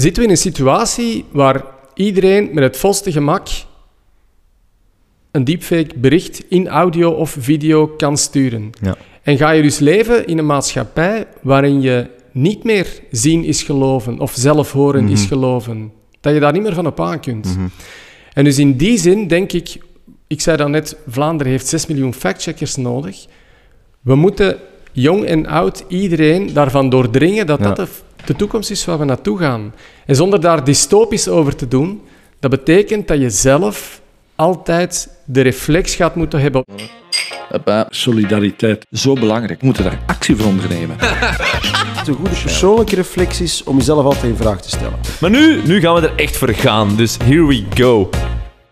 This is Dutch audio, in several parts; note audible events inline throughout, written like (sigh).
zitten we in een situatie waar iedereen met het volste gemak een deepfake bericht in audio of video kan sturen. Ja. En ga je dus leven in een maatschappij waarin je niet meer zien is geloven of zelf horen is geloven. Dat je daar niet meer van op aan kunt. En dus in die zin denk ik, ik zei dan net, Vlaanderen heeft 6 miljoen factcheckers nodig. We moeten jong en oud, iedereen daarvan doordringen dat Ja. dat de, de toekomst is waar we naartoe gaan. En zonder daar dystopisch over te doen, dat betekent dat je zelf altijd de reflex gaat moeten hebben. Hoppa. Solidariteit, zo belangrijk. We moeten daar actie voor ondernemen. (laughs) een goede persoonlijke reflecties om jezelf altijd in vraag te stellen. Maar nu, nu gaan we er echt voor gaan, dus here we go.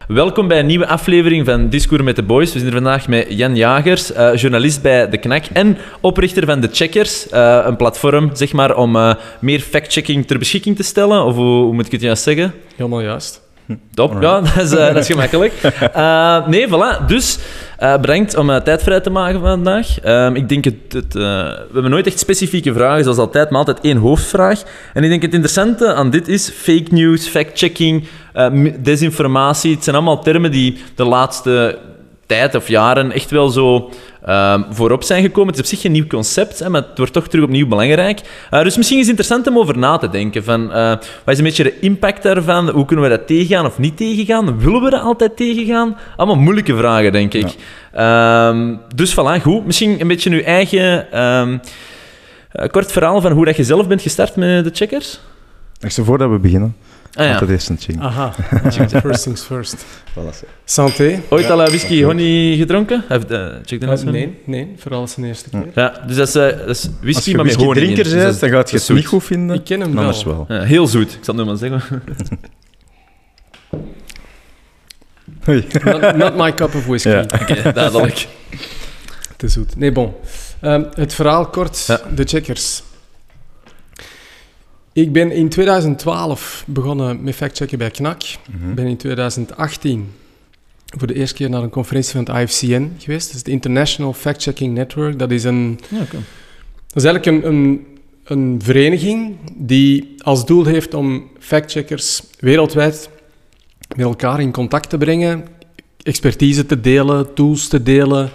Welkom bij een nieuwe aflevering van Discours met de Boys. We zijn er vandaag met Jan Jagers, eh, journalist bij De Knak en oprichter van The Checkers, eh, een platform zeg maar, om eh, meer fact-checking ter beschikking te stellen. Of hoe, hoe moet ik het juist zeggen? Helemaal juist. Top, ja, dat is, eh, dat is gemakkelijk. (laughs) Eh, nee, voilà. Dus bedankt om tijd vrij te maken vandaag. Ehm, ik denk het, het, we hebben nooit echt specifieke vragen, zoals altijd, maar altijd één hoofdvraag. En ik denk het interessante aan dit is fake news, fact-checking, desinformatie. Het zijn allemaal termen die de laatste tijd of jaren echt wel zo ehm, voorop zijn gekomen. Het is op zich geen nieuw concept, hè, maar het wordt toch terug opnieuw belangrijk. Eh, dus misschien is het interessant om over na te denken. Van, eh, wat is een beetje de impact daarvan? Hoe kunnen we dat tegengaan of niet tegengaan? Willen we dat altijd tegengaan? Allemaal moeilijke vragen, denk ik. Ehm, dus voilà, goed. Misschien een beetje uw eigen eh, kort verhaal van hoe dat je zelf bent gestart met de checkers. Ik stel voor dat we beginnen. Ah, ja. Altijd eerst een ching. Aha, (laughs) first things first. Voilà. Santé. Ooit al eh, whisky honey gedronken? Heeft, eh, check de mensen. nee, nee, vooral zijn eerste keer. Ja, dus dat is, eh, dat is whisky, Als je maar met honing in. drinker Dus dat bent, is- dan gaat je dat het is niet goed vinden. Ik ken hem Anders wel. wel. Ja, heel zoet, ik zal het nu maar zeggen. (laughs) Hoi. (laughs) Not, not my cup of whisky. Ja. Oké, duidelijk. Te zoet. Nee, bon. Ehm, het verhaal kort, Ja. de checkers. Ik ben in 2012 begonnen met factchecken bij KNAK. Ik ben in 2018 voor de eerste keer naar een conferentie van het IFCN geweest. Dat is het International Fact Checking Network. Dat is, een, Ja, dat is eigenlijk een, een, een vereniging die als doel heeft om factcheckers wereldwijd met elkaar in contact te brengen, expertise te delen, tools te delen.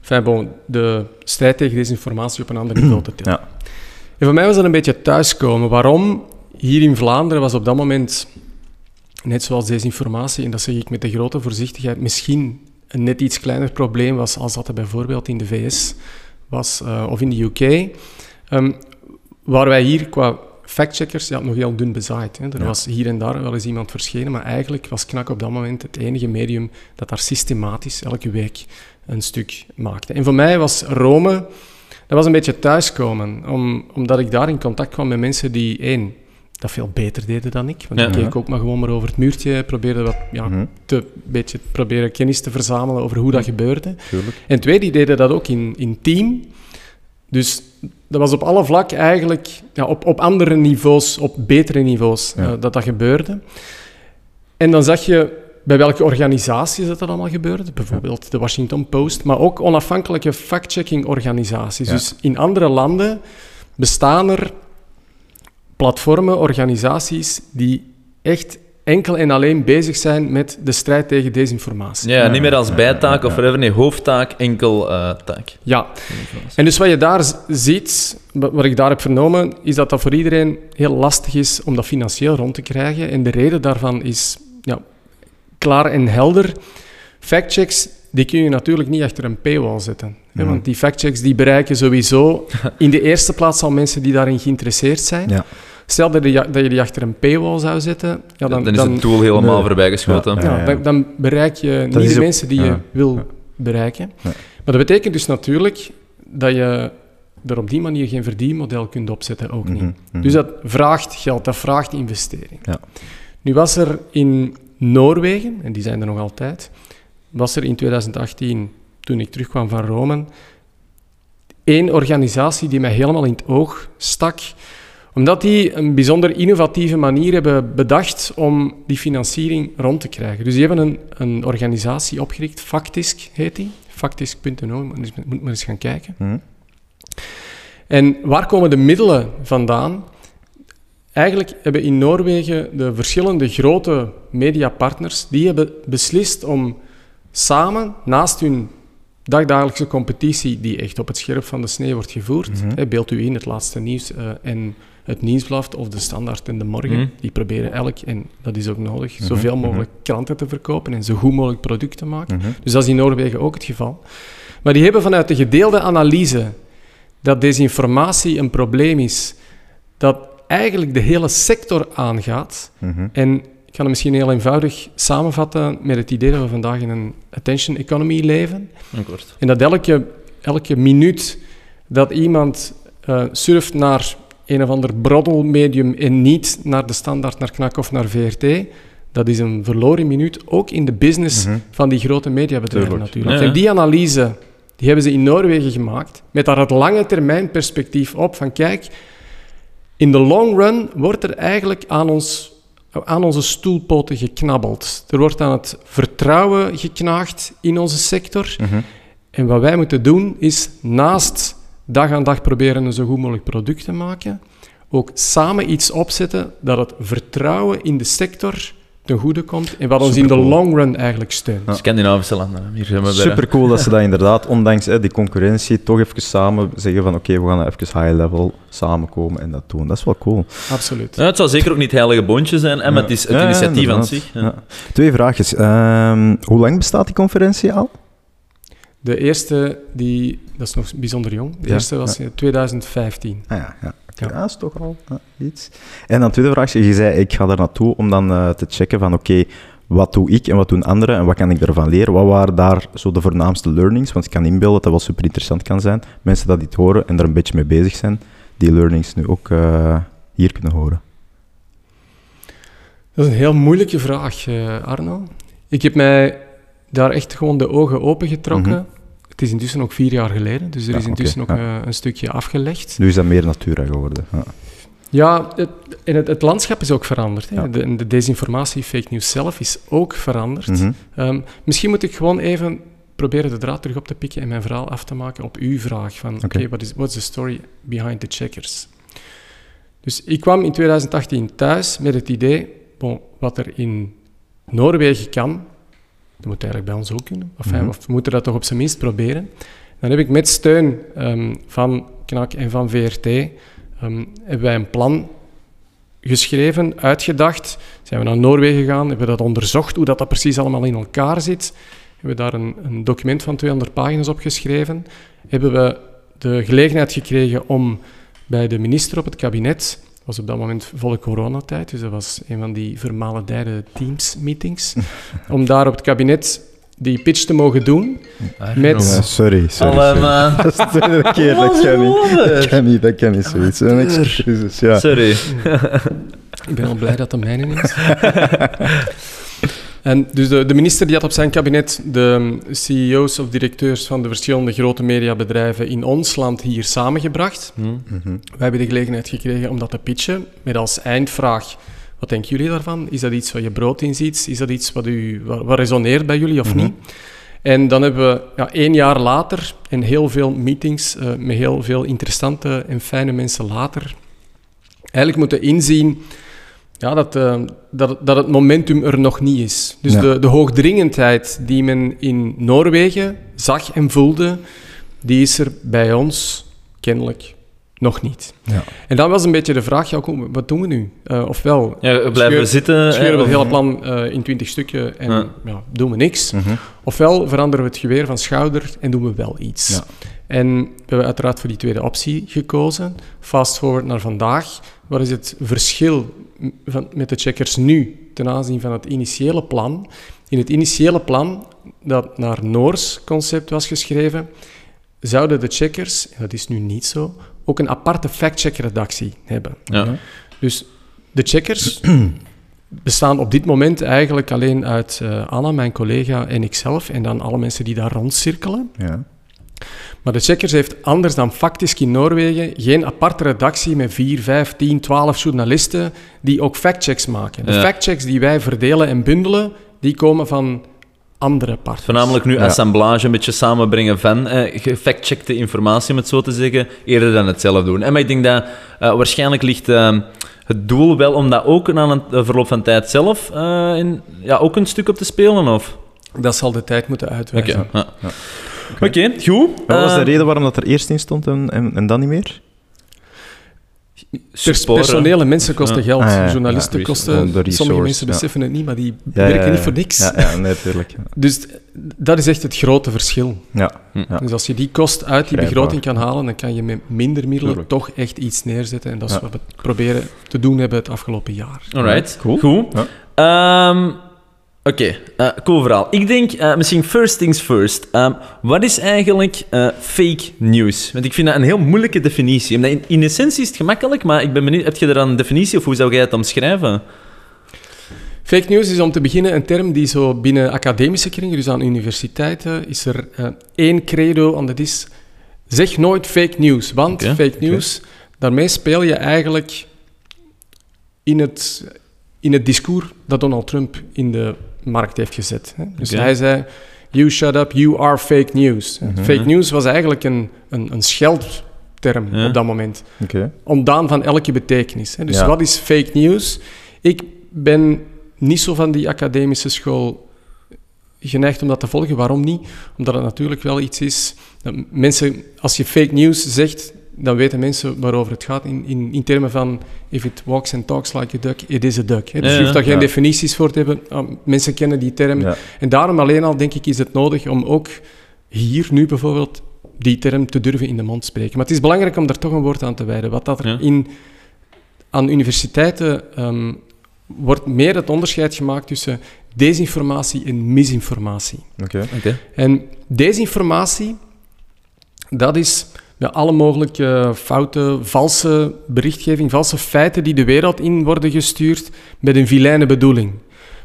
Enfin, bon, de strijd tegen desinformatie op een ander niveau te tillen. Ja. En voor mij was dat een beetje thuiskomen. Waarom? Hier in Vlaanderen was op dat moment, net zoals desinformatie, en dat zeg ik met de grote voorzichtigheid, misschien een net iets kleiner probleem was als dat er bijvoorbeeld in de VS was eh, of in de UK. Ehm, waar wij hier qua factcheckers ja, nog heel dun bezaaid. Hè. Er Ja. was hier en daar wel eens iemand verschenen, maar eigenlijk was Knak op dat moment het enige medium dat daar systematisch elke week een stuk maakte. En voor mij was Rome, dat was een beetje thuiskomen, om, omdat ik daar in contact kwam met mensen die, één, dat veel beter deden dan ik. Want Ja. ik keek ook maar gewoon maar over het muurtje, probeerde wat, ja, Mhm, te, beetje proberen kennis te verzamelen over hoe dat gebeurde. tuurlijk. En twee, die deden dat ook in, in team. Dus dat was op alle vlakken eigenlijk, ja, op, op andere niveaus, op betere niveaus, Ja. eh, dat dat gebeurde. En dan zag je bij welke organisaties dat, dat allemaal gebeurde. Bijvoorbeeld de Washington Post, maar ook onafhankelijke fact-checking organisaties. Ja. Dus in andere landen bestaan er platformen, organisaties die echt enkel en alleen bezig zijn met de strijd tegen desinformatie. Ja, niet meer als bijtaak of whatever, nee, hoofdtaak, enkel eh, taak. Ja, en dus wat je daar ziet, wa- wat ik daar heb vernomen, is dat dat voor iedereen heel lastig is om dat financieel rond te krijgen. En de reden daarvan is ja, klaar en helder. Factchecks, die kun je natuurlijk niet achter een paywall zetten. hè. Want die factchecks die bereiken sowieso (laughs) in de eerste plaats al mensen die daarin geïnteresseerd zijn. Ja. Stel dat je, die- dat je die achter een paywall zou zetten, ja, Dan, dan, is het tool helemaal Nee. voorbij geschoten. Ja, ja, ja. Dan, dan bereik je niet de mensen die je wil Ja. bereiken. Ja. Maar dat betekent dus natuurlijk dat je er op die manier geen verdienmodel kunt opzetten, ook niet. Mhm, mhm. Dus dat vraagt geld, dat vraagt investering. Ja. Nu was er in Noorwegen, en die zijn er nog altijd, was er in 2018, toen ik terugkwam van Rome, één organisatie die mij helemaal in het oog stak, omdat die een bijzonder innovatieve manier hebben bedacht om die financiering rond te krijgen. Dus die hebben een, een organisatie opgericht, Factisk heet die, moet eens- moet maar eens gaan kijken. Mhm. En waar komen de middelen vandaan? Eigenlijk hebben in Noorwegen de verschillende grote mediapartners, die hebben beslist om samen, naast hun dagdagelijkse competitie, die echt op het scherp van de snee wordt gevoerd, hè, beeld u in, het laatste nieuws eh, en het nieuwsblad of de standaard in de morgen, Mhm. die proberen elk, en dat is ook nodig, Mhm, zoveel mhm. mogelijk kranten te verkopen en zo goed mogelijk product te maken. Dus dat is in Noorwegen ook het geval. Maar die hebben vanuit de gedeelde analyse dat desinformatie een probleem is, dat eigenlijk de hele sector aangaat. Mhm. En ik kan het misschien heel eenvoudig samenvatten met het idee dat we vandaag in een attention economy leven. Akkoord. En dat elke, elke minuut dat iemand eh, surft naar een of ander broddelmedium en niet naar de standaard, naar Knak of naar VRT, dat is een verloren minuut, ook in de business Mhm. van die grote mediabedrijven Tuurlijk. natuurlijk. Ja, ja. En die analyse die hebben ze in Noorwegen gemaakt, met daar het lange termijn perspectief op, van kijk, in de long run wordt er eigenlijk aan, ons, aan onze stoelpoten geknabbeld. Er wordt aan het vertrouwen geknaagd in onze sector. Mhm. En wat wij moeten doen, is naast dag aan dag proberen een zo goed mogelijk product te maken, ook samen iets opzetten dat het vertrouwen in de sector ten goede komt en wat ons in de long run eigenlijk steunt. Ja. Scandinavische landen. Hier zijn we bij. Super cool dat ze dat (laughs) inderdaad, ondanks hè, die concurrentie, toch even samen zeggen van oké, we gaan even high level samenkomen en dat doen. Dat is wel cool. Absoluut. Ja, het zal zeker ook niet heilige boontje zijn, hè, maar het is het initiatief aan zich. Ja. Ja. Twee vraagjes. Ehm, hoe lang bestaat die conferentie al? De eerste, die, dat is nog bijzonder jong, de Ja, eerste was in 2015. Ah ja, ja. Ja. ja. is toch al ja, iets. En dan tweede vraagje, je zei ik ga daar naartoe om dan eh, te checken van oké, wat doe ik en wat doen anderen en wat kan ik daarvan leren? Wat waren daar zo de voornaamste learnings? Want ik kan inbeelden dat dat wel super interessant kan zijn. Mensen dat dit horen en er een beetje mee bezig zijn, die learnings nu ook eh, hier kunnen horen. Dat is een heel moeilijke vraag, eh, Arno. Ik heb mij daar echt gewoon de ogen opengetrokken. Mhm. Het is intussen ook vier jaar geleden, dus er Ja, is intussen ook ja. eh, een stukje afgelegd. Nu is dat meer natura geworden. Ja. Ja, het, en het, het landschap is ook veranderd. Ja. De, de desinformatie, fake news zelf is ook veranderd. Mhm. Ehm, misschien moet ik gewoon even proberen de draad terug op te pikken en mijn verhaal af te maken op uw vraag van oké, Oké. wat is what's the story behind the checkers? Dus ik kwam in 2018 thuis met het idee, bon, wat er in Noorwegen kan, dat moet eigenlijk bij ons ook kunnen. Of, Mhm. of we moeten dat toch op zijn minst proberen. Dan heb ik met steun ehm, van KNAK en van VRT ehm, hebben wij een plan geschreven, uitgedacht. Zijn we naar Noorwegen gegaan, hebben we dat onderzocht, hoe dat, dat precies allemaal in elkaar zit. Hebben we daar een, een document van 200 pagina's op geschreven. Hebben we de gelegenheid gekregen om bij de minister op het kabinet, was op dat moment volle coronatijd, dus dat was een van die vermalendijde Teams-meetings, (laughs) om daar op het kabinet die pitch te mogen doen. Met- Ja, sorry, sorry. Alle sorry. man. (laughs) Dat is de tweede keer, dat kan niet. Dat kan niet, dat kan niet zoiets. Een excuses, ja. Sorry. Ik ben al blij dat dat mijne is. (laughs) en dus de, de minister die had op zijn kabinet de CEO's of directeurs van de verschillende grote mediabedrijven in ons land hier samengebracht. Mhm. Wij hebben de gelegenheid gekregen om dat te pitchen, met als eindvraag, wat denken jullie daarvan? Is dat iets wat je brood in ziet? Is dat iets wat, u, wat, wat resoneert bij jullie of Mhm. niet? En dan hebben we ja, één jaar later en heel veel meetings eh, met heel veel interessante en fijne mensen later eigenlijk moeten inzien ja, dat, eh, dat, dat het momentum er nog niet is. Dus Ja. de, de hoogdringendheid die men in Noorwegen zag en voelde, die is er bij ons kennelijk nog niet. Ja. En dan was een beetje de vraag, ja, kom, wat doen we nu? Eh, ofwel, Ja, we blijven Scheur- zitten. scheuren we het hele plan eh, in twintig stukken en Ja. ja, doen we niks. Mhm. Ofwel veranderen we het geweer van schouder en doen we wel iets. Ja. En we hebben uiteraard voor die tweede optie gekozen. Fast forward naar vandaag. Wat is het verschil van, met de checkers nu ten aanzien van het initiële plan? In het initiële plan, dat naar Noors concept was geschreven, zouden de checkers, en dat is nu niet zo, ook een aparte fact-check-redactie hebben. Ja. Dus de checkers (clears throat) bestaan op dit moment eigenlijk alleen uit eh, Anna, mijn collega, en ikzelf, en dan alle mensen die daar rondcirkelen. Ja. Maar de Checkers heeft anders dan Factisch in Noorwegen geen aparte redactie met 4, 5, 10, 12 journalisten die ook factchecks maken. De Ja. factchecks die wij verdelen en bundelen, die komen van andere partners. Voornamelijk nu Ja. assemblage, een beetje samenbrengen van eh, gefactcheckte informatie, om het zo te zeggen, eerder dan het zelf doen. En maar ik denk dat eh, waarschijnlijk ligt eh, het doel wel om dat ook aan het eh, verloop van tijd zelf eh, in, ja, ook een stuk op te spelen? Of? Dat zal de tijd moeten Oké, uitwijzen. ja. Oké, goed. Wat was de Eh, reden waarom dat er eerst in stond en, en, en dan niet meer? Pers- sporen. personeel en mensen kosten Ja. geld. Ah, ja. Journalisten Ja, kosten... sommige mensen ja. beseffen het niet, maar die werken ja, niet voor niks. Ja, ja nee, tuurlijk. Ja. Dus dat is echt het grote verschil. Ja. Hm. Ja. Dus als je die kost uit die Grijpbaar. begroting kan halen, dan kan je met minder middelen Tuurlijk. toch echt iets neerzetten. En dat is Ja. wat we proberen te doen hebben het afgelopen jaar. Alright, Cool. Goed. Ja. Oké, eh, cool verhaal. Ik denk, eh, misschien first things first. Ehm, wat is eigenlijk eh, fake news? Want ik vind dat een heel moeilijke definitie. Omdat in, in essentie is het gemakkelijk, maar ik ben benieuwd, heb je er een definitie of hoe zou jij het omschrijven? Fake news is om te beginnen een term die zo binnen academische kringen, dus aan universiteiten, is er één credo en dat is zeg nooit fake news. Want fake news, daarmee speel je eigenlijk in het, in het discours dat Donald Trump in de markt heeft gezet. Hè. Dus hij zei, you shut up, you are fake news. Mhm. Fake news was eigenlijk een, een, een scheldterm op dat moment Oké. ontdaan van elke betekenis. Hè. Dus Ja. wat is fake news? Ik ben niet zo van die academische school geneigd om dat te volgen. Waarom niet? Omdat het natuurlijk wel iets is... Dat mensen, als je fake news zegt, dan weten mensen waarover het gaat in, in, in termen van if it walks and talks like a duck, it is a duck. Hè. Dus Ja, je hoeft daar geen ja. definities voor te hebben. Ah, mensen kennen die term. Ja. En daarom alleen al, denk ik, is het nodig om ook hier nu bijvoorbeeld die term te durven in de mond spreken. Maar het is belangrijk om daar toch een woord aan te wijden. Wat dat er Ja. in, aan universiteiten ehm, wordt meer het onderscheid gemaakt tussen desinformatie en misinformatie. Oké. Oké. En desinformatie, dat is ja, alle mogelijke fouten, valse berichtgeving, valse feiten die de wereld in worden gestuurd met een vilijne bedoeling.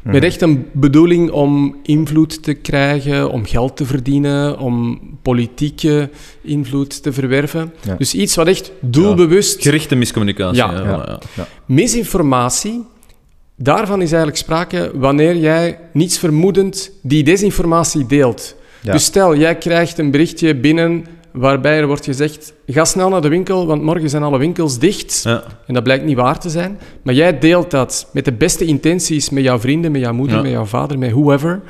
Mhm. Met echt een bedoeling om invloed te krijgen, om geld te verdienen, om politieke invloed te verwerven. Ja. Dus iets wat echt doelbewust... Gerichte miscommunicatie. Ja. Misinformatie, daarvan is eigenlijk sprake wanneer jij niets vermoedend die desinformatie deelt. Ja. Dus stel, jij krijgt een berichtje binnen waarbij er wordt gezegd ga snel naar de winkel, want morgen zijn alle winkels dicht. Ja. En dat blijkt niet waar te zijn. Maar jij deelt dat met de beste intenties met jouw vrienden, met jouw moeder, Ja. met jouw vader, met whoever,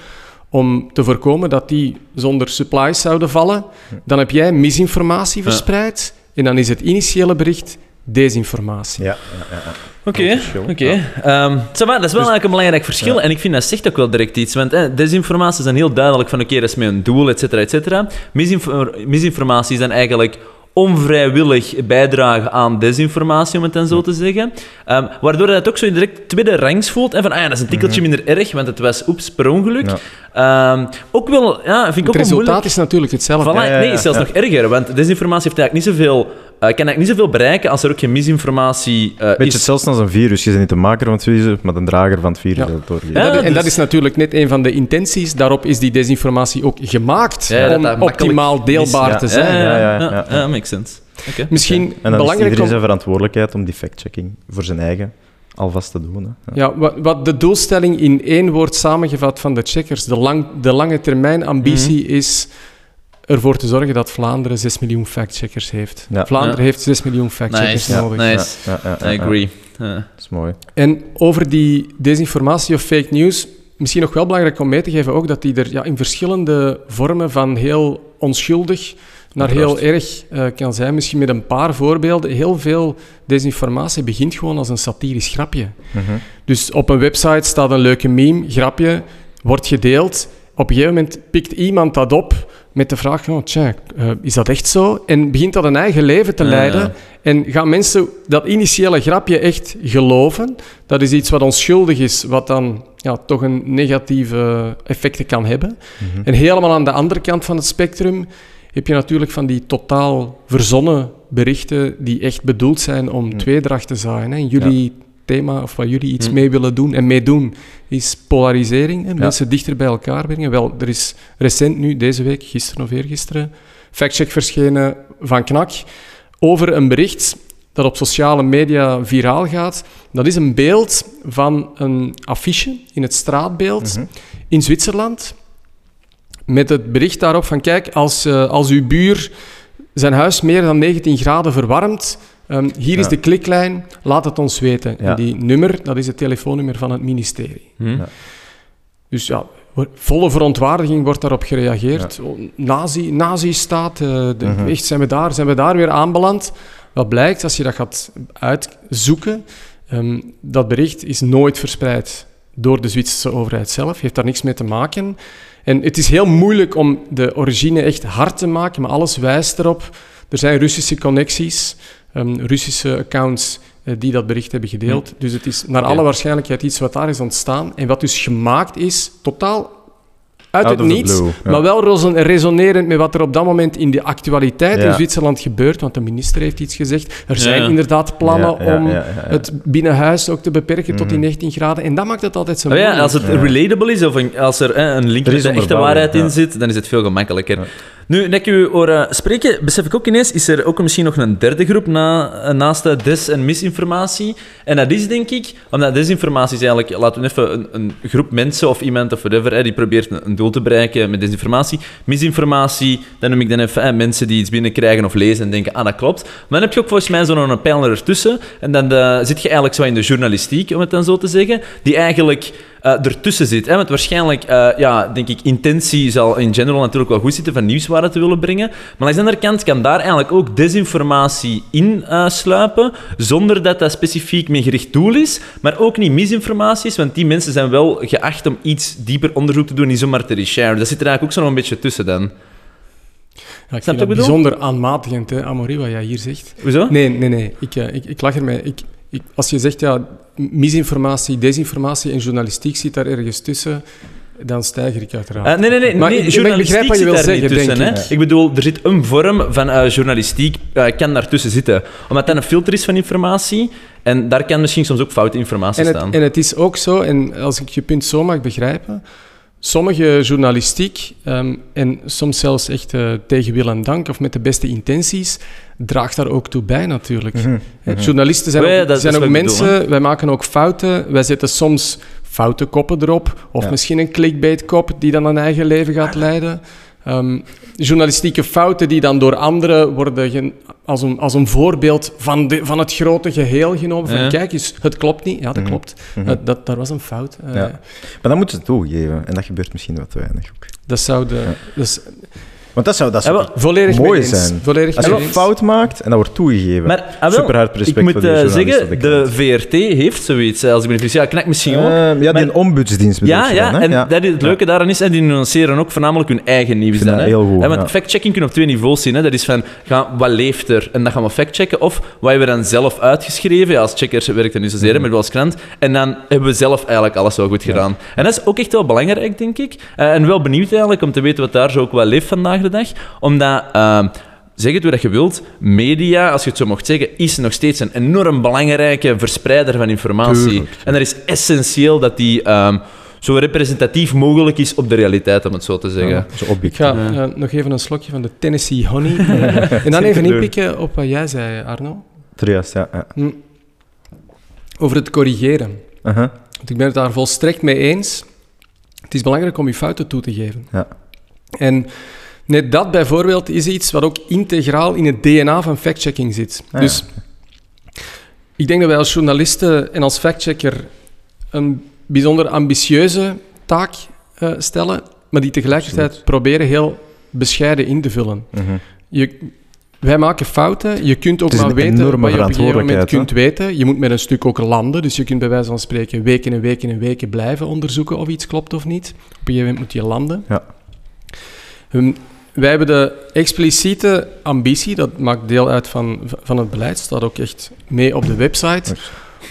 om te voorkomen dat die zonder supplies zouden vallen. Dan heb jij misinformatie verspreid en dan is het initiële bericht desinformatie. Ja, ja, ja. Oké, oké. Ja. Ehm, ça va, dat is wel eigenlijk een belangrijk verschil. Ja. En ik vind dat zegt ook wel direct iets. Want eh, desinformatie is dan heel duidelijk van oké, dat is met een doel, et cetera, et cetera. Misinfor- misinformatie is dan eigenlijk onvrijwillig bijdragen aan desinformatie, om het dan zo te zeggen. Ehm, waardoor dat ook zo direct tweede rangs voelt. En van, ah ja, dat is een tikkeltje minder erg, want het was, oeps, per ongeluk. Ehm, ook wel, ja, vind ik Het ook resultaat moeilijk. is natuurlijk hetzelfde. Voilà, Ja, ja, ja, nee, is zelfs ja. nog erger, want desinformatie heeft eigenlijk niet zoveel, eh, kan eigenlijk niet zoveel bereiken als er ook geen misinformatie eh, Beetje is. hetzelfde als een virus. Je bent niet de maker van het virus, maar de drager van het virus Ja. dat het doorgeeft. En dat, Ja, en dus- dat is natuurlijk net een van de intenties. Daarop is die desinformatie ook gemaakt om optimaal deelbaar mis- te ja, zijn. Ja, ja, makes sense. Misschien En dan is belangrijk iedereen om... zijn verantwoordelijkheid om die fact-checking voor zijn eigen alvast te doen. Hè. Ja. Ja, wat, wat de doelstelling in één woord samengevat van de checkers, de, lang, de lange termijn ambitie Mhm. is ervoor te zorgen dat Vlaanderen 6 miljoen factcheckers heeft. Ja. Vlaanderen Ja. heeft 6 miljoen factcheckers Nice. nodig. Nice. Ja, ja, ja, I ja. agree. Ja. Dat is mooi. En over die desinformatie of fake news, misschien nog wel belangrijk om mee te geven ook dat die er ja, in verschillende vormen van heel onschuldig naar heel erg eh, kan zijn. Misschien met een paar voorbeelden. Heel veel desinformatie begint gewoon als een satirisch grapje. Mhm. Dus op een website staat een leuke meme, grapje, wordt gedeeld. Op een gegeven moment pikt iemand dat op met de vraag, oh, tja, eh, is dat echt zo? En begint dat een eigen leven te leiden. ja. En gaan mensen dat initiële grapje echt geloven? Dat is iets wat onschuldig is, wat dan ja, toch een negatieve effecten kan hebben. Mhm. En helemaal aan de andere kant van het spectrum heb je natuurlijk van die totaal verzonnen berichten die echt bedoeld zijn om Mm. tweedracht te zaaien. Hè. En jullie thema, of wat jullie iets Mm. mee willen doen en meedoen, is polarisering. Hè. Mensen dichter bij elkaar brengen. Wel, er is recent nu, deze week, gisteren of eergisteren, factcheck verschenen van KNAK over een bericht dat op sociale media viraal gaat. Dat is een beeld van een affiche in het straatbeeld Mhm. in Zwitserland. Met het bericht daarop van, kijk, als, eh, als uw buur zijn huis meer dan 19 graden verwarmt, Ehm, hier is Ja. de kliklijn, laat het ons weten. Ja. En die nummer, dat is het telefoonnummer van het ministerie. Hm? Ja. Dus ja, volle verontwaardiging wordt daarop gereageerd. Oh, Nazi, nazi-staat, eh, de- echt, zijn we, daar, zijn we daar weer aanbeland? Wat blijkt, als je dat gaat uitzoeken, ehm, dat bericht is nooit verspreid door de Zwitserse overheid zelf, heeft daar niks mee te maken. En het is heel moeilijk om de origine echt hard te maken, maar alles wijst erop. Er zijn Russische connecties, ehm, Russische accounts eh, die dat bericht hebben gedeeld. Dus het is naar alle waarschijnlijkheid iets wat daar is ontstaan en wat dus gemaakt is, totaal uit Out het niets, blue, ja. maar wel reson- resonerend met wat er op dat moment in de actualiteit in. Zwitserland gebeurt, want de minister heeft iets gezegd. Er zijn ja. inderdaad plannen Ja, ja, om ja, ja, ja. het binnenhuis ook te beperken tot die Mhm. 19 graden en dat maakt het altijd zo Oh ja, als het Ja. relatable is, of een, als er eh, een link Er met is de echte waarheid in zit, dan is het veel gemakkelijker. Ja. Nu, net ik u hoor spreken, besef ik ook ineens, is er ook misschien nog een derde groep na, eh, naast de des- en misinformatie. En dat is denk ik, omdat desinformatie is eigenlijk, laten we even een, een groep mensen of iemand of whatever, hè, die probeert een, een doel te bereiken met desinformatie. Misinformatie, dan noem ik dan even mensen die iets binnenkrijgen of lezen en denken, ah, dat klopt. Maar dan heb je ook volgens mij zo'n pijler ertussen. En dan eh, zit je eigenlijk zo in de journalistiek, om het dan zo te zeggen, die eigenlijk ertussen zit. Hè? Want waarschijnlijk, eh, ja, denk ik, intentie zal in general natuurlijk wel goed zitten van nieuwswaarde te willen brengen. Maar langs de andere kant kan daar eigenlijk ook desinformatie in eh, sluipen, zonder dat dat specifiek met gericht doel is, maar ook niet misinformatie is, want die mensen zijn wel geacht om iets dieper onderzoek te doen, niet zomaar te resharen. Dat zit er eigenlijk ook zo een beetje tussen dan. Ja, ik vind dat bijzonder aanmatigend, hè, Amaury, wat jij hier zegt. Hoezo? Nee, nee, nee. Ik, eh, ik, ik lach ermee. Ik, ik, als je zegt, ja, misinformatie, desinformatie en journalistiek zit daar ergens tussen, dan stijger ik uiteraard. Eh, nee, nee, nee. Maar nee ik- journalistiek begrijp wat je wil zeggen, tussen. denk Hè? ik. Ik bedoel, er zit een vorm van eh, journalistiek, eh, kan daartussen zitten. Omdat dat een filter is van informatie. En daar kan misschien soms ook foute informatie En het, staan. en het is ook zo, en als ik je punt zo mag begrijpen, sommige journalistiek, ehm, en soms zelfs echt eh, tegen wil en dank of met de beste intenties, draagt daar ook toe bij natuurlijk. Mhm, mhm. Journalisten zijn Oh ja, ook, zijn mensen, wij maken ook fouten, wij zetten soms foute koppen erop, of Ja. misschien een clickbait-kop die dan een eigen leven gaat leiden. Ehm, journalistieke fouten die dan door anderen worden als, een, als een voorbeeld van, de, van het grote geheel genomen. Van Ja. kijk eens, het klopt niet. Ja, dat Mhm. klopt. Mhm. Uh, dat, daar was een fout. Uh, Ja. Maar dan moeten ze het toegeven. En dat gebeurt misschien wat te weinig ook. Dat zou de... Dus Want dat zou, dat zou volledig Mooi zijn. Volledig Als je een fout maakt en dat wordt toegegeven. Maar ah, Super hard respect ik moet voor die eh, zeggen, de. VRT heeft zoiets, eh, als ik me niet vergis. Ja, knak misschien ook. Eh, ja, maar- die ombudsdienst bedoel Ja, ja, dan, en Dat is het leuke daaraan is, en die nuanceren ook voornamelijk hun eigen nieuws dan. Hè. heel goed, Hè, want ja. fact-checking kunnen op twee niveaus zien. Hè. Dat is van, gaan, wat leeft er? En dat gaan we factchecken. Of wat hebben we dan zelf uitgeschreven? Ja, als checkers werkt dat niet zozeer, Mhm. maar wel als krant. En dan hebben we zelf eigenlijk alles wel goed gedaan. En dat is ook echt wel belangrijk, denk ik. Eh, en wel benieuwd eigenlijk om te weten wat daar zo ook wel leeft vandaag de dag. Omdat... ehm, Zeg het hoe dat je wilt. Media, als je het zo mocht zeggen, is nog steeds een enorm belangrijke verspreider van informatie. Tuurlijk. En dat is essentieel dat die ehm, zo representatief mogelijk is op de realiteit, om het zo te zeggen. Ja, zo Ik ga Ja. eh, nog even een slokje van de Tennessee Honey. (laughs) en dan even inpikken op wat jij zei, Arno. Juist, ja. ja. Hm. Over het corrigeren. Aha. Want ik ben het daar volstrekt mee eens. Het is belangrijk om je fouten toe te geven. Ja. En net dat bijvoorbeeld is iets wat ook integraal in het DNA van factchecking zit. Ah, dus ik denk dat wij als journalisten en als factchecker een bijzonder ambitieuze taak eh, stellen, maar die tegelijkertijd Absoluut. proberen heel bescheiden in te vullen. Mhm. Je, wij maken fouten. Je kunt ook maar weten wat je op een gegeven moment kunt weten. Je moet met een stuk ook landen. Dus je kunt bij wijze van spreken weken en weken en weken blijven onderzoeken of iets klopt of niet. Op een gegeven moment moet je landen. Ja. Hm, wij hebben de expliciete ambitie, dat maakt deel uit van, van het beleid, staat ook echt mee op de website,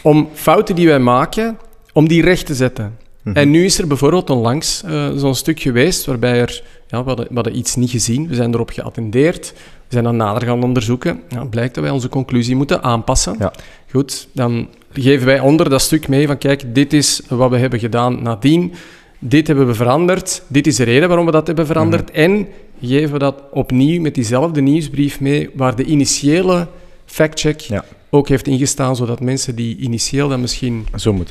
om fouten die wij maken, om die recht te zetten. Mhm. En nu is er bijvoorbeeld onlangs eh, zo'n stuk geweest waarbij er, ja, we, hadden, we hadden iets niet gezien, we zijn erop geattendeerd, we zijn dan nader gaan onderzoeken. Ja, blijkt dat wij onze conclusie moeten aanpassen. Ja. Goed, dan geven wij onder dat stuk mee van kijk, dit is wat we hebben gedaan nadien, dit hebben we veranderd, dit is de reden waarom we dat hebben veranderd en geven we dat opnieuw met diezelfde nieuwsbrief mee waar de initiële factcheck Ja. ook heeft ingestaan, zodat mensen die initieel dan misschien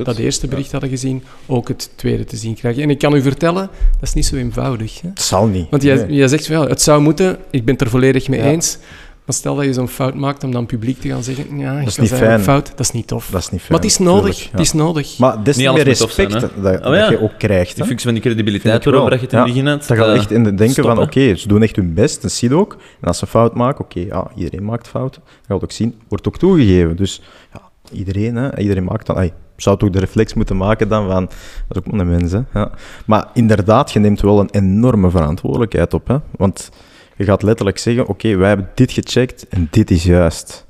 dat eerste bericht hadden gezien, ook het tweede te zien krijgen. En ik kan u vertellen, dat is niet zo eenvoudig. Hè? Het zal niet. Want jij, Nee. jij zegt, ja, het zou moeten, ik ben het er volledig mee Ja. eens, Maar stel dat je zo'n fout maakt om dan publiek te gaan zeggen, ja, ik is was niet fijn. fout. Dat is niet tof. Dat is niet fijn. maar het is nodig. tuurlijk, ja. Het is nodig. Maar des te Niet meer zijn, respect hè? dat, Oh, ja. dat je ook krijgt. Die hè. functie van die credibiliteit wel. je het in het Ja. begin hebt. Dat gaat eh, echt in de denken stoppen. van, oké, ze doen echt hun best, en zie je ook. En als ze fout maken, oké, ja, iedereen maakt fouten. Dat gaat ook zien, wordt ook toegegeven. Dus ja, iedereen, hè, iedereen maakt dan... Ai, zou toch de reflex moeten maken dan van... Dat is ook maar een mens, hè. Ja. Maar inderdaad, je neemt wel een enorme verantwoordelijkheid op, hè. Want je gaat letterlijk zeggen, oké, wij hebben dit gecheckt en dit is juist.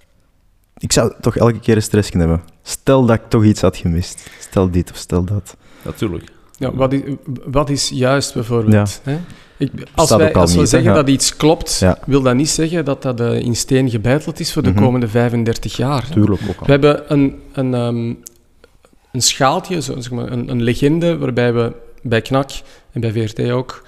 Ik zou toch elke keer een stress kunnen hebben. Stel dat ik toch iets had gemist. Stel dit of stel dat. Natuurlijk. Ja, wat, is, wat is juist bijvoorbeeld? Hè? Ik, als wij, ook al als we niet, zeggen Ja. dat iets klopt, Ja. wil dat niet zeggen dat dat eh, in steen gebeiteld is voor de Mhm. komende 35 jaar. Tuurlijk ook al. We hebben een, een, ehm, een schaaltje, zo, zeg maar, een, een legende, waarbij we bij KNAK en bij VRT ook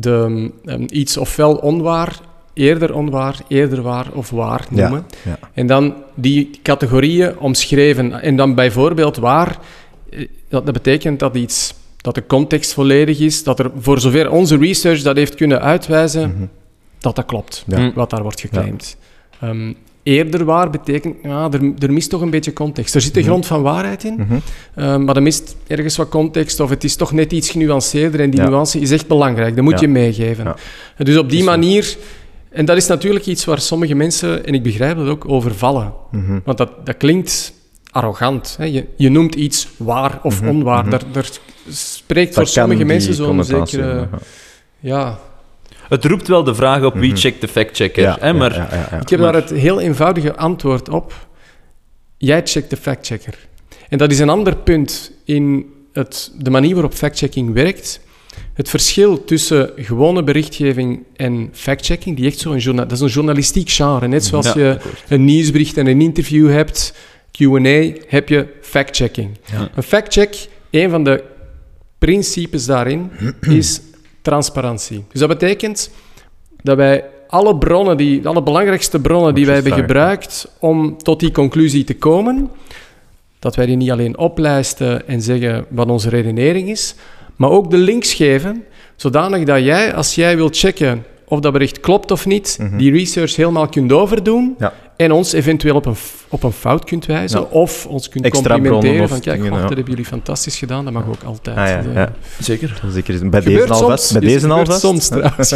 de, ehm, iets ofwel onwaar, eerder onwaar, eerder waar of waar noemen. ja. En dan die categorieën omschreven. En dan bijvoorbeeld waar, eh, dat, dat betekent dat iets, dat de context volledig is, dat er voor zover onze research dat heeft kunnen uitwijzen, Mhm. dat dat klopt, Ja. Wat daar wordt geclaimd. Ehm, eerder waar betekent, ja, er, er mist toch een beetje context. Er zit een Mhm. grond van waarheid in, Mhm. ehm, maar er mist ergens wat context, of het is toch net iets genuanceerder, en die Ja. nuance is echt belangrijk, dat moet Ja. je meegeven. Ja. Dus op die manier, en dat is natuurlijk iets waar sommige mensen, en ik begrijp dat ook, overvallen. Mhm. Want dat, dat klinkt arrogant. Hè? Je, je noemt iets waar of onwaar. Daar, daar spreekt Dat voor sommige mensen zo'n zekere... Ja, Het roept wel de vraag op wie Mhm. checkt de factchecker. ja. hè, Ja, maar ja, ja, ja. ik heb maar- daar het heel eenvoudige antwoord op. Jij checkt de factchecker. En dat is een ander punt in het, de manier waarop factchecking werkt. Het verschil tussen gewone berichtgeving en factchecking, die echt zo'n journa- dat is een journalistiek genre. Net zoals Ja, je akkoord. een nieuwsbericht en een interview hebt, Q&A, heb je factchecking. Ja. Een factcheck, een van de principes daarin, (clears throat) is transparantie. Dus dat betekent dat wij alle bronnen, die, alle belangrijkste bronnen die wij hebben gebruikt om tot die conclusie te komen, dat wij die niet alleen oplijsten en zeggen wat onze redenering is, maar ook de links geven, zodanig dat jij, als jij wilt checken of dat bericht klopt of niet, Mhm. die research helemaal kunt overdoen Ja. En ons eventueel op een, op een fout kunt wijzen Ja. of ons kunt Extra complimenteren van kijk, dingen, goh, ja. dat hebben jullie fantastisch gedaan, dat mag ook altijd. Ah, ja, Eh, ja. Zeker. Zeker is- bij Gebeurt deze alvast. soms. Bij deze gebeurt alvast. soms trouwens.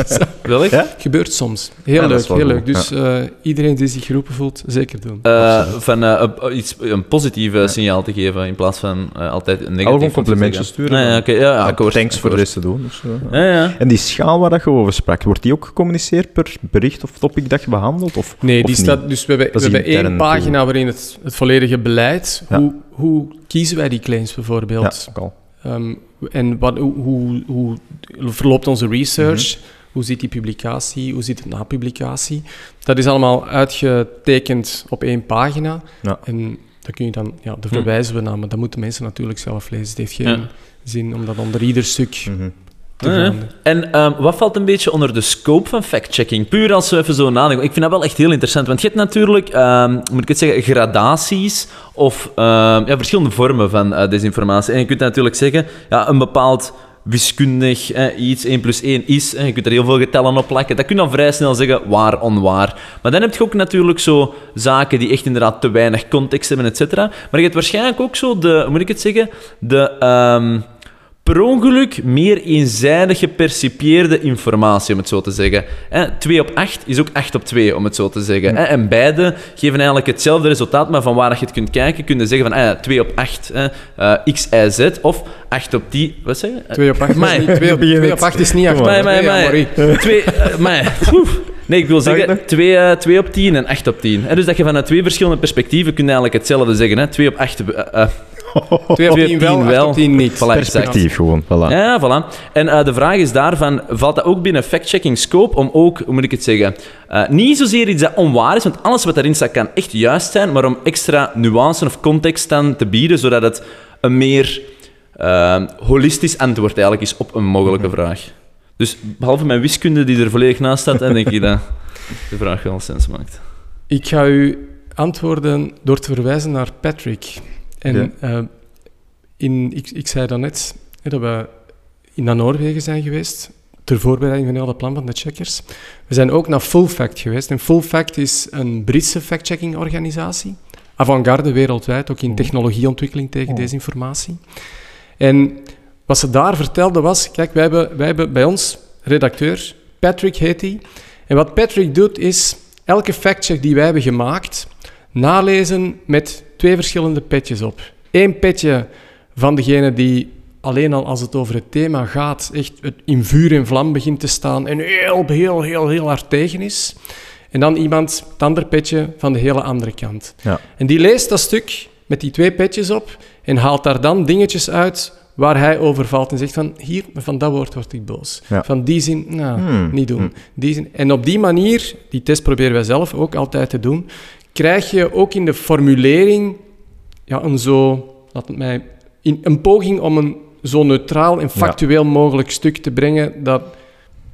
(laughs) Ja? gebeurt soms. Heel leuk, heel leuk. Dus eh, iedereen die zich geroepen voelt, zeker doen. Eh, van eh, een- iets, een positief signaal te geven in plaats van eh, altijd een negatief. Gewoon complimentjes sturen. Nee, ja, oké, ja, ja, akkoord. Thanks voor akkoord. dit te doen. of zo. Ja, ja. En die schaal waar dat je over sprak, wordt die ook gecommuniceerd per bericht of topic dat je behandelt? Of, Nee, of die niet? staat, dus we hebben, we één pagina waarin het, het volledige beleid, Ja. hoe, hoe kiezen wij die claims bijvoorbeeld? Ja, ook al. Ehm, en wat, hoe, hoe, hoe verloopt onze research? Mhm. Hoe zit die publicatie? Hoe zit het na publicatie? Dat is allemaal uitgetekend op één pagina. Ja. En daar kun je dan, ja, daar Hm. verwijzen we naar, maar dat moeten mensen natuurlijk zelf lezen. Het heeft geen Ja. zin om dat onder ieder stuk Mhm. Te. En ehm, wat valt een beetje onder de scope van fact-checking? Puur als we even zo nadenken. Ik vind dat wel echt heel interessant. Want je hebt natuurlijk, ehm, moet ik het zeggen, gradaties of ehm, ja, verschillende vormen van eh, desinformatie. En je kunt natuurlijk zeggen, ja, een bepaald wiskundig eh, iets, 1 plus 1 is, eh, je kunt er heel veel getallen op plakken. Dat kun je dan vrij snel zeggen, waar, onwaar. Maar dan heb je ook natuurlijk zo zaken die echt inderdaad te weinig context hebben, et cetera. Maar je hebt waarschijnlijk ook zo de, moet ik het zeggen, de... per ongeluk meer eenzijdig gepercipieerde informatie, om het zo te zeggen. Eh, 2 op 8 is ook 8 op 2, om het zo te zeggen. Eh, en beide geven eigenlijk hetzelfde resultaat, maar van waar je het kunt kijken, kun je zeggen van eh, 2 op 8, eh, eh, x, y, z, of 8 op 10... Wat zeg je? Eh, 2 op 8 is niet, twee op, Begin twee het. op 8 is niet acht. Kom maar. Nee, Amai, ja, amai. Marie. (laughs) Twee, eh, maar, oef. Nee, ik wil zeggen 2, eh, 2 op 10 en 8 op 10. Eh, dus dat je vanuit twee verschillende perspectieven kunt eigenlijk hetzelfde zeggen. Hè. 2 op 8... 2 op 2 10 wel, 8 op 10 niet. Voilà, exact. Perspectief gewoon, voilà. Ja, voilà. En eh, de vraag is daarvan, valt dat ook binnen fact-checking scope om ook, hoe moet ik het zeggen, eh, niet zozeer iets dat onwaar is, want alles wat daarin staat kan echt juist zijn, maar om extra nuance of context dan te bieden, zodat het een meer eh, holistisch antwoord eigenlijk is op een mogelijke vraag. Dus behalve mijn wiskunde die er volledig naast staat, denk ik dat de vraag wel sens maakt. Ik ga u antwoorden door te verwijzen naar Patrick. En Ja. eh, in, ik, ik zei daarnet hè, dat we in naar Noorwegen zijn geweest. ter voorbereiding van heel dat plan van de checkers. We zijn ook naar Full Fact geweest. En Full Fact is een Britse fact-checking organisatie. Avant-garde wereldwijd, ook in technologieontwikkeling tegen desinformatie. En wat ze daar vertelde was, kijk, wij hebben, wij hebben bij ons redacteur, Patrick heet hij. En wat Patrick doet is, elke factcheck die wij hebben gemaakt, nalezen met twee verschillende petjes op. Eén petje van degene die alleen al als het over het thema gaat, echt in vuur en vlam begint te staan en heel, heel, heel, heel hard tegen is. En dan iemand, het andere petje van de hele andere kant. Ja. En die leest dat stuk met die twee petjes op en haalt daar dan dingetjes uit waar hij over valt en zegt van, hier, van dat woord word ik boos. Ja. Van die zin, nou, Hmm, niet doen. hmm. Die zin. En op die manier, die test proberen wij zelf ook altijd te doen, krijg je ook in de formulering ja, een zo, laat het mij, in, een poging om een zo neutraal en factueel mogelijk stuk te brengen dat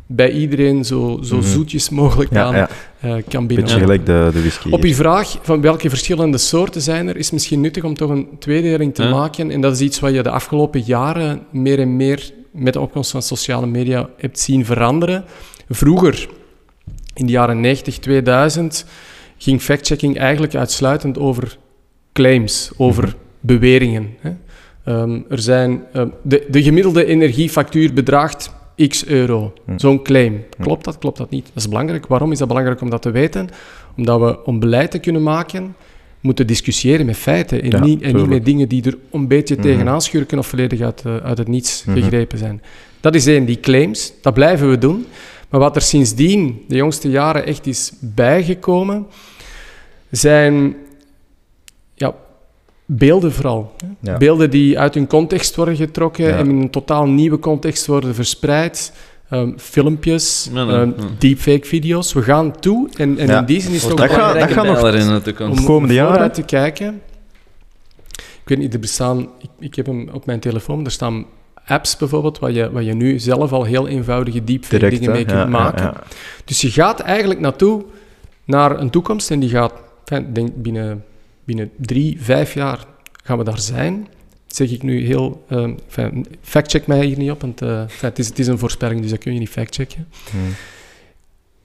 bij iedereen zo, zo Mhm. zoetjes mogelijk Ja, aan ja. eh, kan Beetje binnen. gelijk de, de whisky. Op uw vraag van welke verschillende soorten zijn er, is misschien nuttig om toch een tweedeling te maken. En dat is iets wat je de afgelopen jaren meer en meer met de opkomst van sociale media hebt zien veranderen. Vroeger, in de jaren 90, 2000, ging factchecking eigenlijk uitsluitend over claims, over Mhm. beweringen. Hè. Ehm, er zijn, ehm, de, de gemiddelde energiefactuur bedraagt x euro. Hm. Zo'n claim. Klopt dat? Klopt dat niet? Dat is belangrijk. Waarom is dat belangrijk om dat te weten? Omdat we, om beleid te kunnen maken, moeten discussiëren met feiten en, Ja, niet, en niet met dingen die er een beetje Mhm. tegenaan schurken of volledig uit, eh, uit het niets Mhm. gegrepen zijn. Dat is één, die claims. Dat blijven we doen. Maar wat er sindsdien, de jongste jaren, echt is bijgekomen, zijn ja, beelden vooral. Ja. Beelden die uit hun context worden getrokken Ja. en in een totaal nieuwe context worden verspreid. Ehm, filmpjes, Ja, nee, ehm, ja. deepfake-video's. We gaan toe en, en Ja. in die zin is het ook Dat belangrijk dat gaat nog- in de toekomst. om komende jaren? te kijken. Ik weet niet, er bestaan... Ik, ik heb hem op mijn telefoon. Er staan apps bijvoorbeeld, waar je, waar je nu zelf al heel eenvoudige deepfake Direct, dingen mee hè? kunt maken. ja. Dus je gaat eigenlijk naartoe naar een toekomst en die gaat, ik denk binnen, binnen drie, vijf jaar gaan we daar zijn. zeg ik nu heel... ehm enfin, factcheck mij hier niet op, want eh, het, is, het is een voorspelling, dus dat kun je niet factchecken. Hmm.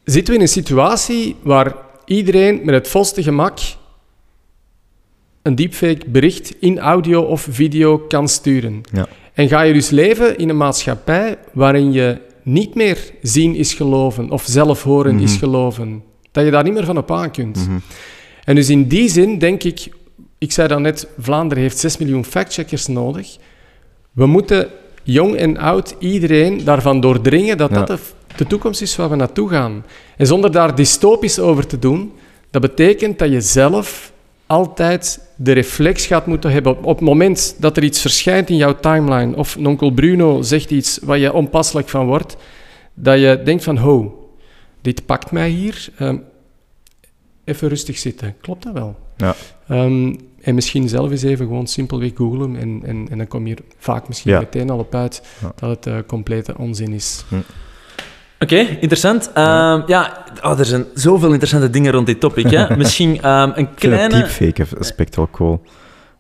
Zitten we in een situatie waar iedereen met het volste gemak een deepfake bericht in audio of video kan sturen. Ja. En ga je dus leven in een maatschappij waarin je niet meer zien is geloven of zelf horen is Mhm. geloven. Dat je daar niet meer van op aan kunt. Mhm. En dus in die zin denk ik, ik zei dan net, Vlaanderen heeft 6 miljoen factcheckers nodig. We moeten jong en oud, iedereen daarvan doordringen dat Ja. dat de, de toekomst is waar we naartoe gaan. En zonder daar dystopisch over te doen, dat betekent dat je zelf altijd de reflex gaat moeten hebben op, op het moment dat er iets verschijnt in jouw timeline of een onkel Bruno zegt iets waar je onpasselijk van wordt, dat je denkt van, ho, dit pakt mij hier. ehm, even rustig zitten. Klopt dat wel? Ja. Ehm, en misschien zelf eens even gewoon simpelweg googlen en, en, en dan kom je er vaak misschien Ja. meteen al op uit Ja. dat het eh, complete onzin is. Oké, interessant. Ehm, ja, oh, er zijn zoveel interessante dingen rond dit topic. Hè. (laughs) Misschien ehm, een Ik vind het kleine... deepfake aspect wel cool.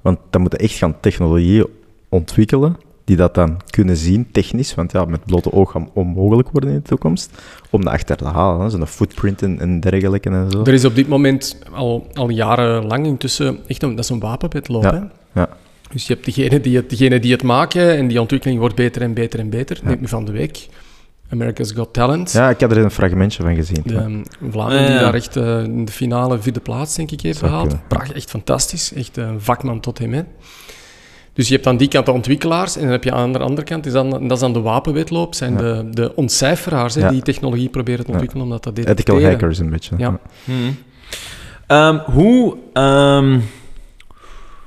Want dan moeten echt gaan technologieën ontwikkelen die dat dan kunnen zien, technisch, want ja, met blote oog gaan onmogelijk worden in de toekomst, om dat achter te halen. hè. Zo'n footprint en, en dergelijke en zo. Er is op dit moment al, al jarenlang intussen echt een, dat is een wapenwetloop. Ja, hè? ja. Dus je hebt degene die, het, degene die het maken en die ontwikkeling wordt beter en beter en beter. Neem me van de week. America's Got Talent. Ja, ik heb er een fragmentje van gezien. De um, Ja, ja. die daar echt eh, in de finale vierde plaats, denk ik, heeft gehaald. Prachtig, echt fantastisch. Echt een vakman tot hem. Hè. Dus je hebt aan die kant de ontwikkelaars en dan heb je aan de andere kant, is dan, dat is dan de wapenwetloop, zijn Ja. de, de ontcijferaars hè, Ja. die technologie proberen te Ja. ontwikkelen omdat dat Ethical detecteren. hackers een beetje. Ja. Hmm. Ehm, hoe, ehm,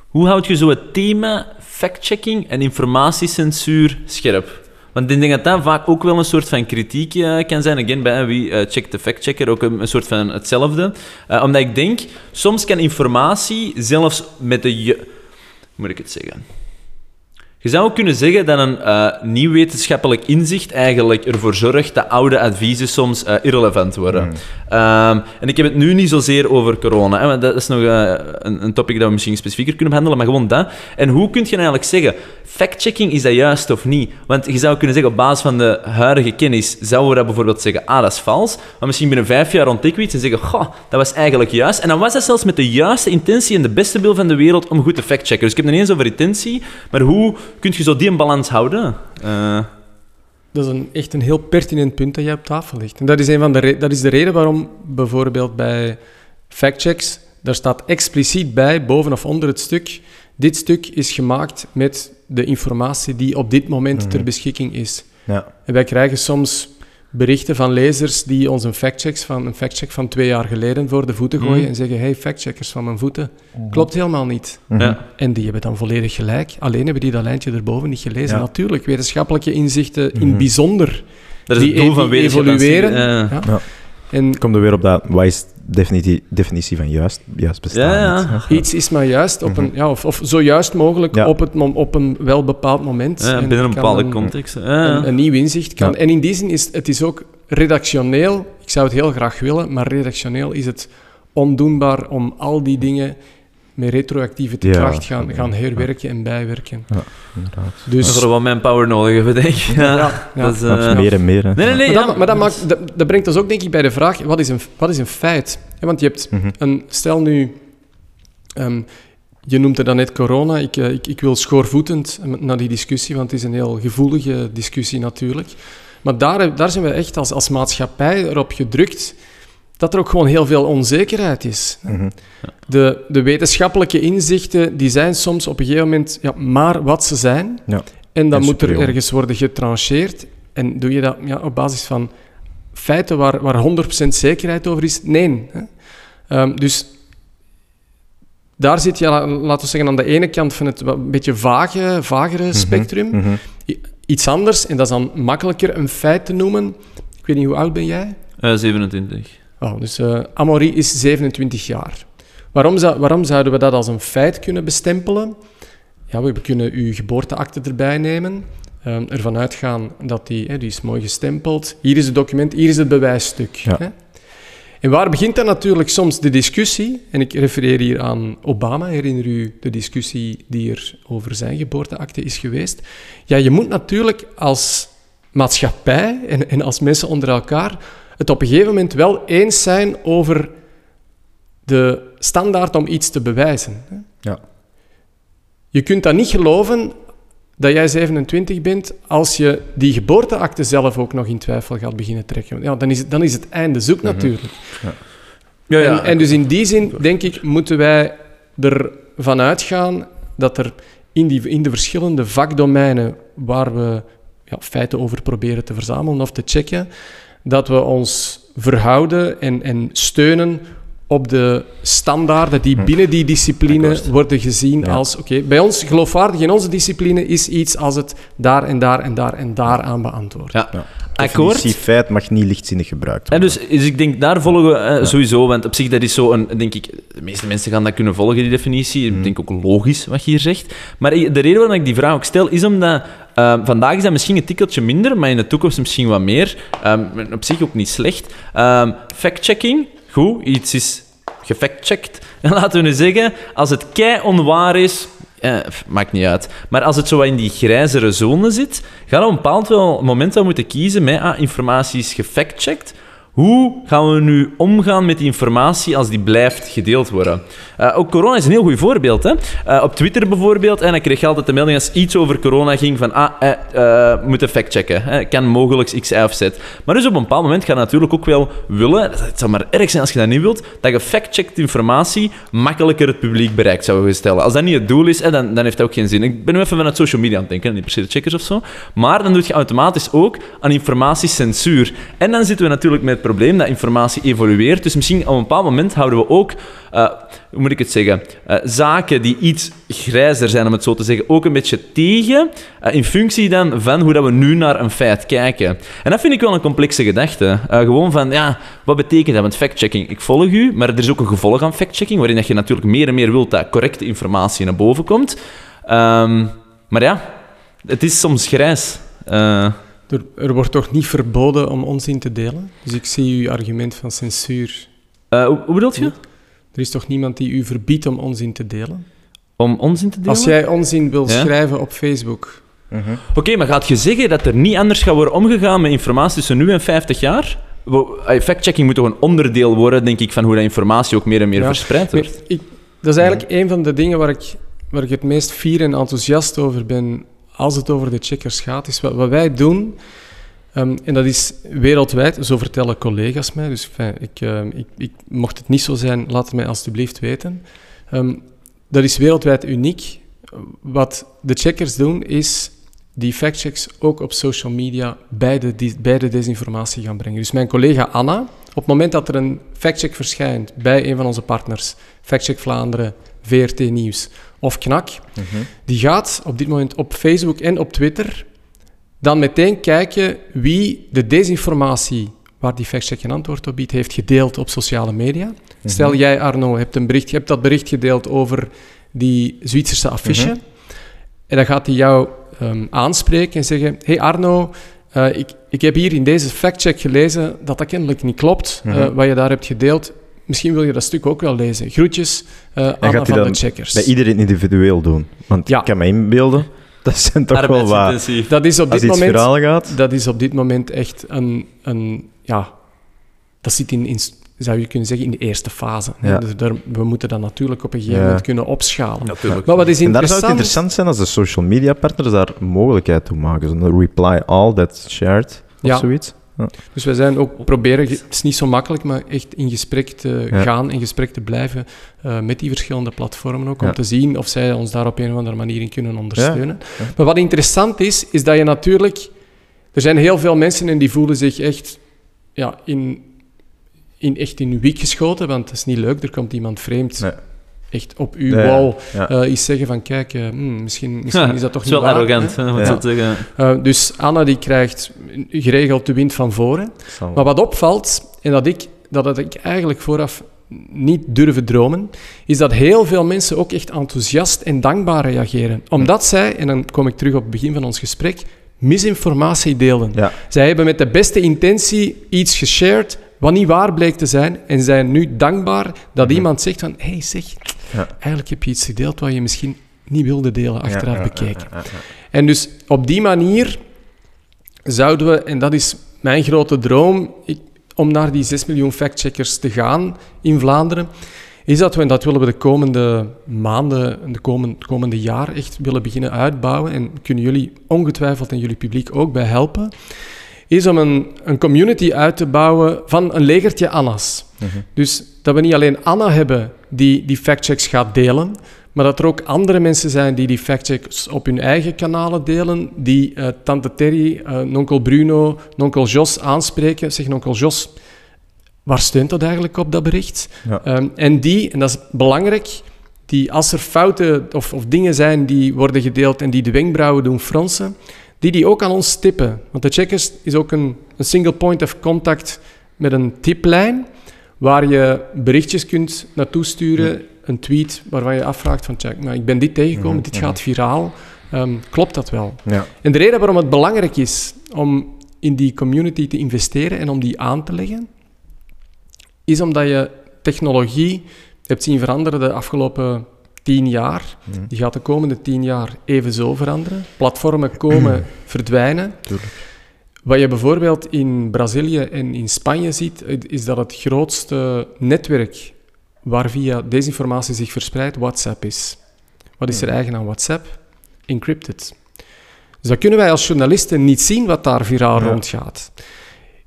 hoe houd je zo het thema fact-checking en informatiecensuur scherp? Want ik denk dat dat vaak ook wel een soort van kritiek eh, kan zijn. Again, bij wie eh, checkt de fact-checker ook een, een soort van hetzelfde. Eh, omdat ik denk, soms kan informatie zelfs met de... moet ik het zeggen? Je zou ook kunnen zeggen dat een eh, nieuw wetenschappelijk inzicht eigenlijk ervoor zorgt dat oude adviezen soms eh, irrelevant worden. Ehm, en ik heb het nu niet zozeer over corona, hè, want dat is nog eh, een, een topic dat we misschien specifieker kunnen behandelen, maar gewoon dat. En hoe kun je eigenlijk zeggen, fact-checking, is dat juist of niet? Want je zou kunnen zeggen, op basis van de huidige kennis, zouden we dat bijvoorbeeld zeggen, ah, dat is vals. Maar misschien binnen vijf jaar ontdekken we iets en zeggen, goh, dat was eigenlijk juist. En dan was dat zelfs met de juiste intentie en de beste wil van de wereld om goed te fact-checken. Dus ik heb het niet eens over intentie, maar hoe kun je zo die in balans houden? Eh, Dat is een, echt een heel pertinent punt dat jij op tafel legt. En dat is, een van de dat is de reden waarom bijvoorbeeld bij factchecks, daar staat expliciet bij, boven of onder het stuk, dit stuk is gemaakt met de informatie die op dit moment ter beschikking is. Ja. En wij krijgen soms berichten van lezers die ons een factchecks van, een factcheck van twee jaar geleden voor de voeten gooien Mhm. en zeggen, hey, factcheckers van mijn voeten, klopt helemaal niet. ja. En die hebben dan volledig gelijk. Alleen hebben die dat lijntje erboven niet gelezen. Ja. Natuurlijk, wetenschappelijke inzichten in Mhm. bijzonder. Dat is Die het doel e- van evolueren. Ja. Ja. En Komt er weer op dat, wat is definitie, definitie van juist, juist bestaan? Ja, iets is maar juist, op een, ja, of, of zo juist mogelijk Ja. op, het, op een wel bepaald moment. ja, En binnen een bepaalde een- context. Ja. Een, een nieuw inzicht kan. Ja. En in die zin is het is ook redactioneel, ik zou het heel graag willen, maar redactioneel is het ondoenbaar om al die dingen met retroactieve Ja. kracht gaan, gaan herwerken en bijwerken. Inderdaad. We Dus, zullen wel manpower nodig hebben, (laughs) denk ik. Ja, ja, ja. Dat is, eh, meer en meer. hè. Nee, nee, nee. Maar, ja, dat, maar dat, maakt, dat, dat brengt ons ook denk ik bij de vraag, wat is een, wat is een feit? Ja, want je hebt Mhm. een, stel nu, ehm, je noemt er dan net corona, ik, eh, ik, ik wil schoorvoetend naar die discussie, want het is een heel gevoelige discussie natuurlijk. Maar daar, daar zijn we echt als, als maatschappij erop gedrukt dat er ook gewoon heel veel onzekerheid is. Mhm. De, de wetenschappelijke inzichten die zijn soms op een gegeven moment ja, maar wat ze zijn. Ja. En dan En moet er ergens worden getrancheerd. En doe je dat ja, op basis van feiten waar, waar 100% zekerheid over is? Nee. Hè? Ehm, dus daar zit je, la- laten we zeggen, aan de ene kant van het wat een beetje vage, vagere spectrum. Mhm. Iets anders, en dat is dan makkelijker een feit te noemen. Ik weet niet, hoe oud ben jij? Eh, 27. Oh, dus eh Amaury is 27 jaar. Waarom, zou, waarom zouden we dat als een feit kunnen bestempelen? Ja, we kunnen uw geboorteakte erbij nemen, ehm, ervan uitgaan dat die, hè, die is mooi gestempeld. Hier is het document, hier is het bewijsstuk. Ja. Hè? En waar begint dan natuurlijk soms de discussie? En ik refereer hier aan Obama. Herinner u de discussie die er over zijn geboorteakte is geweest? Ja, je moet natuurlijk als maatschappij en, en als mensen onder elkaar het op een gegeven moment wel eens zijn over de standaard om iets te bewijzen. hè. Ja. Je kunt dat niet geloven dat jij 27 bent als je die geboorteakte zelf ook nog in twijfel gaat beginnen trekken. Ja, dan, is het, dan is het einde zoek natuurlijk. Ja, ja. En, en dus in die zin, denk ik, moeten wij ervan uitgaan dat er in, die, in de verschillende vakdomeinen waar we ja, feiten over proberen te verzamelen of te checken, dat we ons verhouden en, en steunen op de standaarden die Hm. binnen die discipline worden gezien Ja. als... Oké, bij ons, geloofwaardig in onze discipline, is iets als het daar en daar en daar en daar aan beantwoord. Ja. Ja. Akkoord. Definitie feit mag niet lichtzinnig gebruikt En worden. dus, dus ik denk, daar volgen we eh, sowieso, want op zich dat is zo een, denk ik, de meeste mensen gaan dat kunnen volgen, die definitie. Ik denk ook logisch wat je hier zegt. Maar ik- de reden waarom ik die vraag ook stel, is omdat eh, vandaag is dat misschien een tikkeltje minder, maar in de toekomst misschien wat meer. Ehm, op zich ook niet slecht. Ehm fact-checking, goed, iets is gefactcheckt. En (laughs) laten we nu zeggen, als het kei onwaar is, eh, maakt niet uit. Maar als het zo in die grijzere zone zit, gaan we op een bepaald moment wel moeten kiezen met ah, informatie is gefactcheckt. Hoe gaan we nu omgaan met die informatie als die blijft gedeeld worden? Eh, ook corona is een heel goed voorbeeld. Hè? Eh, op Twitter bijvoorbeeld, en dan kreeg altijd de melding als iets over corona ging van ah, eh, eh, moeten factchecken. Hè? Kan mogelijk X, Y of Z. Maar dus op een bepaald moment ga je natuurlijk ook wel willen, het zou maar erg zijn als je dat niet wilt, dat je factcheckt informatie makkelijker het publiek bereikt, zouden we stellen. Als dat niet het doel is, hè, dan, dan heeft dat ook geen zin. Ik ben nu even vanuit social media aan het denken, niet per de checkers of zo. Maar dan doe je automatisch ook aan informatiecensuur. En dan zitten we natuurlijk met het probleem dat informatie evolueert. Dus misschien op een bepaald moment houden we ook, eh, hoe moet ik het zeggen, eh, zaken die iets grijzer zijn, om het zo te zeggen, ook een beetje tegen, eh, in functie dan van hoe dat we nu naar een feit kijken. En dat vind ik wel een complexe gedachte. Gewoon van, ja, wat betekent dat? Want factchecking, ik volg u, maar er is ook een gevolg aan factchecking, waarin dat je natuurlijk meer en meer wilt dat correcte informatie naar boven komt. Ehm, maar ja, Het is soms grijs. Er, er wordt toch niet verboden om onzin te delen? Dus ik zie uw argument van censuur. eh, hoe, hoe bedoelt je? Er is toch niemand die u verbiedt om onzin te delen? Om onzin te delen? Als jij onzin wil Ja. schrijven op Facebook, Oké, maar gaat je zeggen dat er niet anders gaat worden omgegaan met informatie tussen nu en 50 jaar? Fact-checking moet toch een onderdeel worden, denk ik, van hoe dat informatie ook meer en meer Ja. verspreid wordt. ik, dat is eigenlijk een van de dingen waar ik, waar ik het meest fier en enthousiast over ben als het over de checkers gaat, is wat, wij doen. ehm, en dat is wereldwijd, zo vertellen collega's mij. Dus ik, ehm, ik, ik, mocht het niet zo zijn, laat het mij alstublieft weten. Ehm, dat is wereldwijd uniek. Wat de checkers doen, is die factchecks ook op social media bij de, bij de desinformatie gaan brengen. Dus mijn collega Anna, op het moment dat er een factcheck verschijnt bij een van onze partners, Factcheck Vlaanderen, VRT Nieuws of KNAK, die gaat op dit moment op Facebook en op Twitter dan meteen kijken wie de desinformatie waar die factcheck een antwoord op biedt, heeft gedeeld op sociale media. Stel jij, Arno, hebt, een bericht, je hebt dat bericht gedeeld over die Zwitserse affiche. En dan gaat hij jou ehm, aanspreken en zeggen: Hey Arno, eh, ik, ik heb hier in deze factcheck gelezen dat dat kennelijk niet klopt, eh, Mhm. wat je daar hebt gedeeld. Misschien wil je dat stuk ook wel lezen. Groetjes, eh Anna van de checkers. Bij iedereen individueel doen. Want Ja. ik kan me inbeelden, (laughs) dat zijn toch wel wat... Arbeidsintensief. Dat is op dit moment gaat... dat is op dit moment echt een, een ja, dat zit in, in, zou je kunnen zeggen, in de eerste fase. Ja. Dus daar, we moeten dat natuurlijk op een gegeven Ja. moment kunnen opschalen. Natuurlijk. Maar wat is En daar zou interessant, het interessant zijn als de social media partners daar mogelijkheid toe maken. Zo'n reply all that's shared of Ja. zoiets. Dus wij zijn ook proberen, het is niet zo makkelijk, maar echt in gesprek te Ja. gaan, in gesprek te blijven eh, met die verschillende platformen ook, om Ja. te zien of zij ons daar op een of andere manier in kunnen ondersteunen. Ja. Maar wat interessant is, is dat je natuurlijk... Er zijn heel veel mensen en die voelen zich echt ja, in, in, echt in hun wiek geschoten, want het is niet leuk, er komt iemand vreemd Nee. Echt op uw Ja, wall Ja. eh, iets zeggen van kijk, eh, hmm, misschien, misschien (laughs) is dat toch niet waar. arrogant, hè? hè, Ja. Eh, dus Anna die krijgt geregeld de wind van voren. Zal. Maar wat opvalt, en dat ik, dat had ik eigenlijk vooraf niet durven dromen, is dat heel veel mensen ook echt enthousiast en dankbaar reageren. Omdat zij, en dan kom ik terug op het begin van ons gesprek, misinformatie deelden. Ja. Zij hebben met de beste intentie iets geshared wat niet waar bleek te zijn en zijn nu dankbaar dat iemand zegt van hé hey, zeg. Ja. eigenlijk heb je iets gedeeld wat je misschien niet wilde delen achteraf Ja, ja. En dus op die manier zouden we, en dat is mijn grote droom, ik, om naar die 6 miljoen factcheckers te gaan in Vlaanderen, is dat we, en dat willen we de komende maanden, de komende, het komende jaar echt willen beginnen uitbouwen, en kunnen jullie ongetwijfeld en jullie publiek ook bij helpen, is om een, een community uit te bouwen van een legertje Anna's. Dus dat we niet alleen Anna hebben die die factchecks gaat delen, maar dat er ook andere mensen zijn die die factchecks op hun eigen kanalen delen, die eh, tante Terry, eh nonkel Bruno, nonkel Jos aanspreken. Zeg, nonkel Jos, waar steunt dat eigenlijk op, dat bericht? Ja. Ehm, en die, en dat is belangrijk, die als er fouten of, of dingen zijn die worden gedeeld en die de wenkbrauwen doen fronsen, die die ook aan ons tippen. Want de checkers is ook een, een single point of contact met een tiplijn, waar je berichtjes kunt naartoe sturen, een tweet waarvan je afvraagt van, check, maar ik ben dit tegengekomen, dit gaat viraal. Ehm, klopt dat wel? Ja. En de reden waarom het belangrijk is om in die community te investeren en om die aan te leggen, is omdat je technologie hebt zien veranderen de afgelopen tien jaar. Mhm. Die gaat de komende tien jaar evenzo veranderen. Platformen komen verdwijnen. Tuurlijk. Wat je bijvoorbeeld in Brazilië en in Spanje ziet, is dat het grootste netwerk waar via desinformatie zich verspreidt WhatsApp is. Wat is er eigen aan WhatsApp? Encrypted. Dus dat kunnen wij als journalisten niet zien wat daar viraal Ja. rondgaat.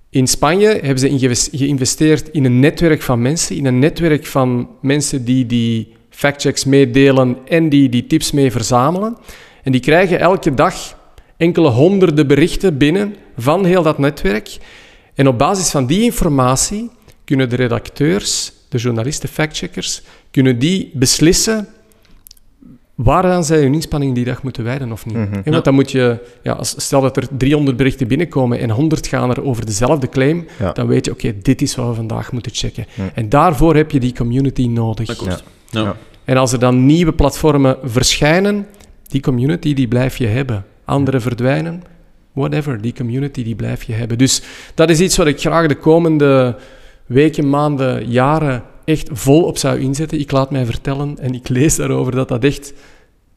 In Spanje hebben ze geïnvesteerd in een netwerk van mensen, in een netwerk van mensen die die factchecks meedelen en die die tips mee verzamelen. En die krijgen elke dag enkele honderden berichten binnen van heel dat netwerk. En op basis van die informatie kunnen de redacteurs, de journalisten, factcheckers, kunnen die beslissen waaraan zij hun inspanning die dag moeten wijden of niet. Mhm. En want dan moet je, ja, als, stel dat er 300 berichten binnenkomen en 100 gaan er over dezelfde claim, Ja. dan weet je, oké, dit is wat we vandaag moeten checken. Mhm. En daarvoor heb je die community nodig. Ja. En als er dan nieuwe platformen verschijnen, die community die blijf je hebben. anderen verdwijnen. Whatever, die community die blijf je hebben. Dus dat is iets wat ik graag de komende weken, maanden, jaren echt volop zou inzetten. Ik laat mij vertellen en ik lees daarover dat dat echt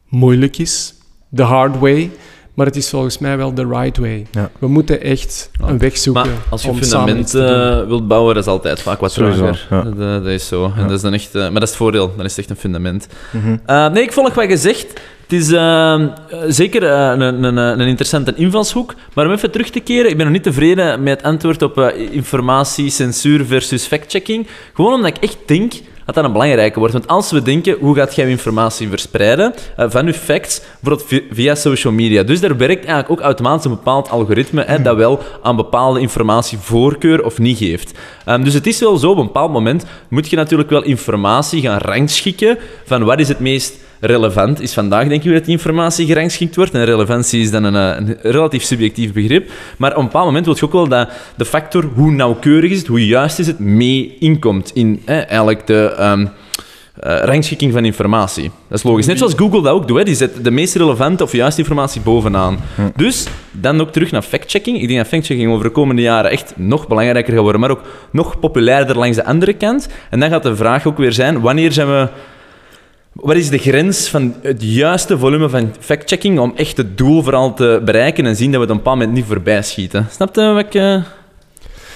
moeilijk is. The hard way. Maar het is volgens mij wel the right way. Ja. We moeten echt Ja. een weg zoeken Maar als je om een samen iets fundament te doen. eh, wilt bouwen, dat is altijd vaak wat Sowieso, trager. ja. Dat, eh, dat is zo. En dat is dan echt, eh, maar dat is het voordeel. Dan is het echt een fundament. Mhm. Eh, nee, ik volg wat je zegt. Het is zeker een, een, een interessante invalshoek. Maar om even terug te keren, ik ben nog niet tevreden met het antwoord op informatie, censuur versus fact-checking. Gewoon omdat ik echt denk dat dat een belangrijke wordt. Want als we denken, hoe gaat jij informatie verspreiden eh, van je facts, bijvoorbeeld vi- via social media. Dus daar werkt eigenlijk ook automatisch een bepaald algoritme hè, dat wel aan bepaalde informatie voorkeur of niet geeft. Ehm, dus het is wel zo, op een bepaald moment moet je natuurlijk wel informatie gaan rangschikken van wat is het meest relevant is vandaag, denk ik, dat die informatie gerangschikt wordt. En relevantie is dan een, eh, een relatief subjectief begrip. Maar op een bepaald moment wil je ook wel dat de factor hoe nauwkeurig is het, hoe juist is het, mee inkomt in eh, eigenlijk de eh, rangschikking van informatie. Dat is logisch. Net zoals Google dat ook doet. Hè. Die zet de meest relevante of juiste informatie bovenaan. Dus dan ook terug naar fact-checking. Ik denk dat fact-checking over de komende jaren echt nog belangrijker gaat worden, maar ook nog populairder langs de andere kant. En dan gaat de vraag ook weer zijn, wanneer zijn we... Wat is de grens van het juiste volume van fact-checking om echt het doel vooral te bereiken en zien dat we het op een bepaald moment niet voorbij schieten? Snap je wat ik eh,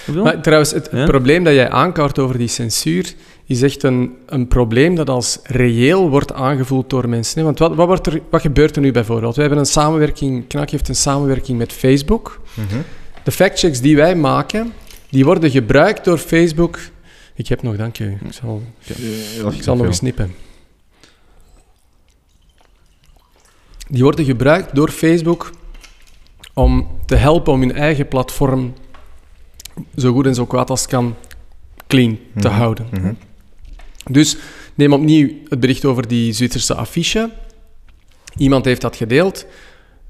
bedoel? Maar trouwens, het Ja? probleem dat jij aankaart over die censuur is echt een, een probleem dat als reëel wordt aangevoeld door mensen. hè. Want wat, wat, wordt er, wat gebeurt er nu bijvoorbeeld? We hebben een samenwerking, Knak heeft een samenwerking met Facebook. Mhm. De factchecks die wij maken, die worden gebruikt door Facebook. Ik heb nog, dank u. Ik zal, ik zal nog eens snippen. Die worden gebruikt door Facebook om te helpen om hun eigen platform zo goed en zo kwaad als kan clean te Mhm. houden. Mhm. Dus neem opnieuw het bericht over die Zwitserse affiche. Iemand heeft dat gedeeld.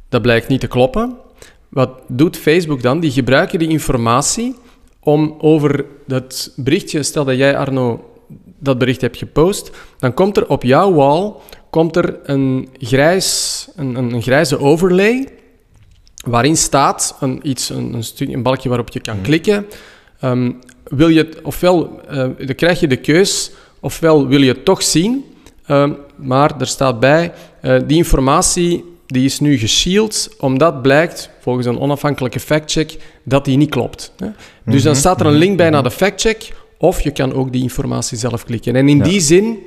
Dat blijkt niet te kloppen. Wat doet Facebook dan? Die gebruiken die informatie om over dat berichtje, stel dat jij Arno dat bericht hebt gepost, dan komt er op jouw wall komt er een, grijs, een, een, een grijze overlay waarin staat een, iets, een, een, een balkje waarop je kan klikken. Ehm, wil je ofwel eh, dan krijg je de keus, ofwel wil je het toch zien, ehm, maar er staat bij, eh, die informatie die is nu geshield, omdat blijkt, volgens een onafhankelijke factcheck, dat die niet klopt. Hè. Dus dan staat er een link bij naar de factcheck, of je kan ook die informatie zelf klikken. En in Ja. die zin,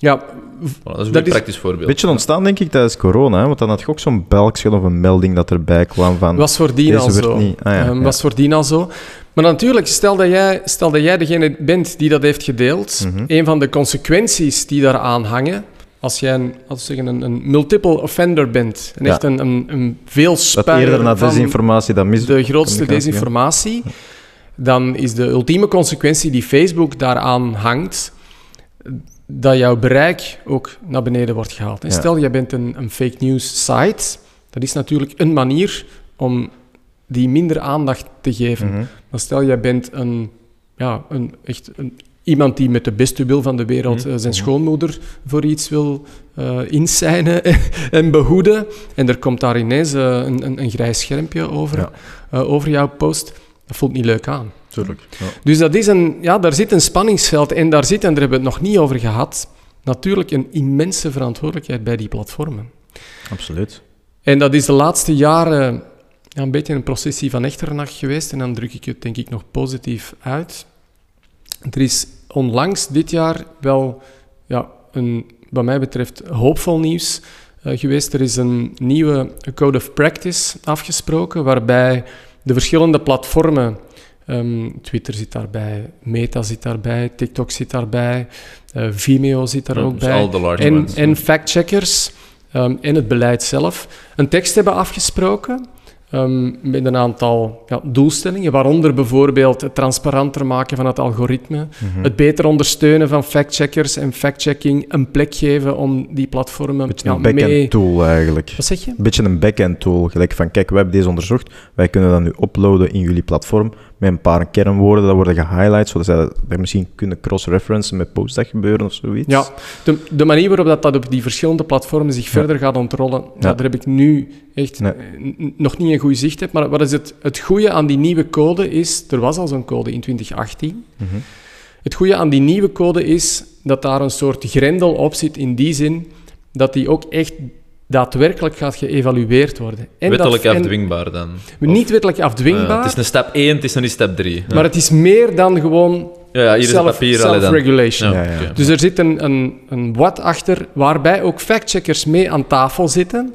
ja, Voilà, dat is een dat goed is- praktisch voorbeeld. Beetje ontstaan, denk ik, tijdens corona. Hè? Want dan had je ook zo'n belkje of een melding dat erbij kwam van... was voordien al zo. niet- ah ja, Ehm, ja. Was voordien al zo. Maar natuurlijk, stel dat jij, stel dat jij degene bent die dat heeft gedeeld, Mhm. een van de consequenties die daaraan hangen, als jij een, als zeggen, een, een multiple offender bent, en Ja. echt een, een, een veel dat eerder naar van desinformatie dan mis... de grootste desinformatie, dan is de ultieme consequentie die Facebook daaraan hangt, dat jouw bereik ook naar beneden wordt gehaald. En Ja. Stel, jij bent een, een fake news site, dat is natuurlijk een manier om die minder aandacht te geven. Mhm. Maar stel, jij bent een, ja, een, echt een, iemand die met de beste wil van de wereld Mhm. eh, zijn schoonmoeder voor iets wil eh insignen (laughs) en behoeden. En er komt daar ineens eh, een, een, een grijs schermpje over, Ja. over jouw post. Dat voelt niet leuk aan. Tuurlijk. Ja. Dus dat is een, ja, daar zit een spanningsveld en daar zit, en daar hebben we het nog niet over gehad, natuurlijk een immense verantwoordelijkheid bij die platformen. Absoluut. En dat is de laatste jaren ja, een beetje een processie van echternacht geweest. En dan druk ik het denk ik nog positief uit. Er is onlangs dit jaar wel ja, een, wat mij betreft, hoopvol nieuws eh, geweest. Er is een nieuwe Code of Practice afgesproken, waarbij de verschillende platformen, ehm, Twitter zit daarbij, Meta zit daarbij, TikTok zit daarbij, eh, Vimeo zit daar Ja, ook dus bij. al de large En, ones. en factcheckers ehm, en het beleid zelf een tekst hebben afgesproken ehm, met een aantal ja, doelstellingen, waaronder bijvoorbeeld het transparanter maken van het algoritme, Mhm. het beter ondersteunen van factcheckers en factchecking, een plek geven om die platformen beetje ja, een back-end mee... tool eigenlijk. Wat zeg je? Een beetje een back-end tool. Gelijk van, kijk, we hebben deze onderzocht. Wij kunnen dat nu uploaden in jullie platform. Met een paar kernwoorden dat worden gehighlight, zodat zij dat misschien kunnen cross-referencen met posts dat gebeuren of zoiets. Ja, de, de manier waarop dat, dat op die verschillende platformen zich verder gaat ontrollen, ja. Daar heb ik nu echt Nee. eh, nog niet een goed zicht op. Maar wat is het, het goede aan die nieuwe code is, er was al zo'n code in 2018. Mhm. Het goede aan die nieuwe code is dat daar een soort grendel op zit in die zin dat die ook echt daadwerkelijk gaat geëvalueerd worden. En Wettelijk dat, en afdwingbaar dan. Niet wettelijk afdwingbaar, het is een stap 1, het is nog niet stap 3. maar het is meer dan gewoon ja, ja, hier is het self- papier. allee dan. self-regulation. Ja, Ja, ja. oké. Dus er zit een, een, een wat achter, waarbij ook factcheckers mee aan tafel zitten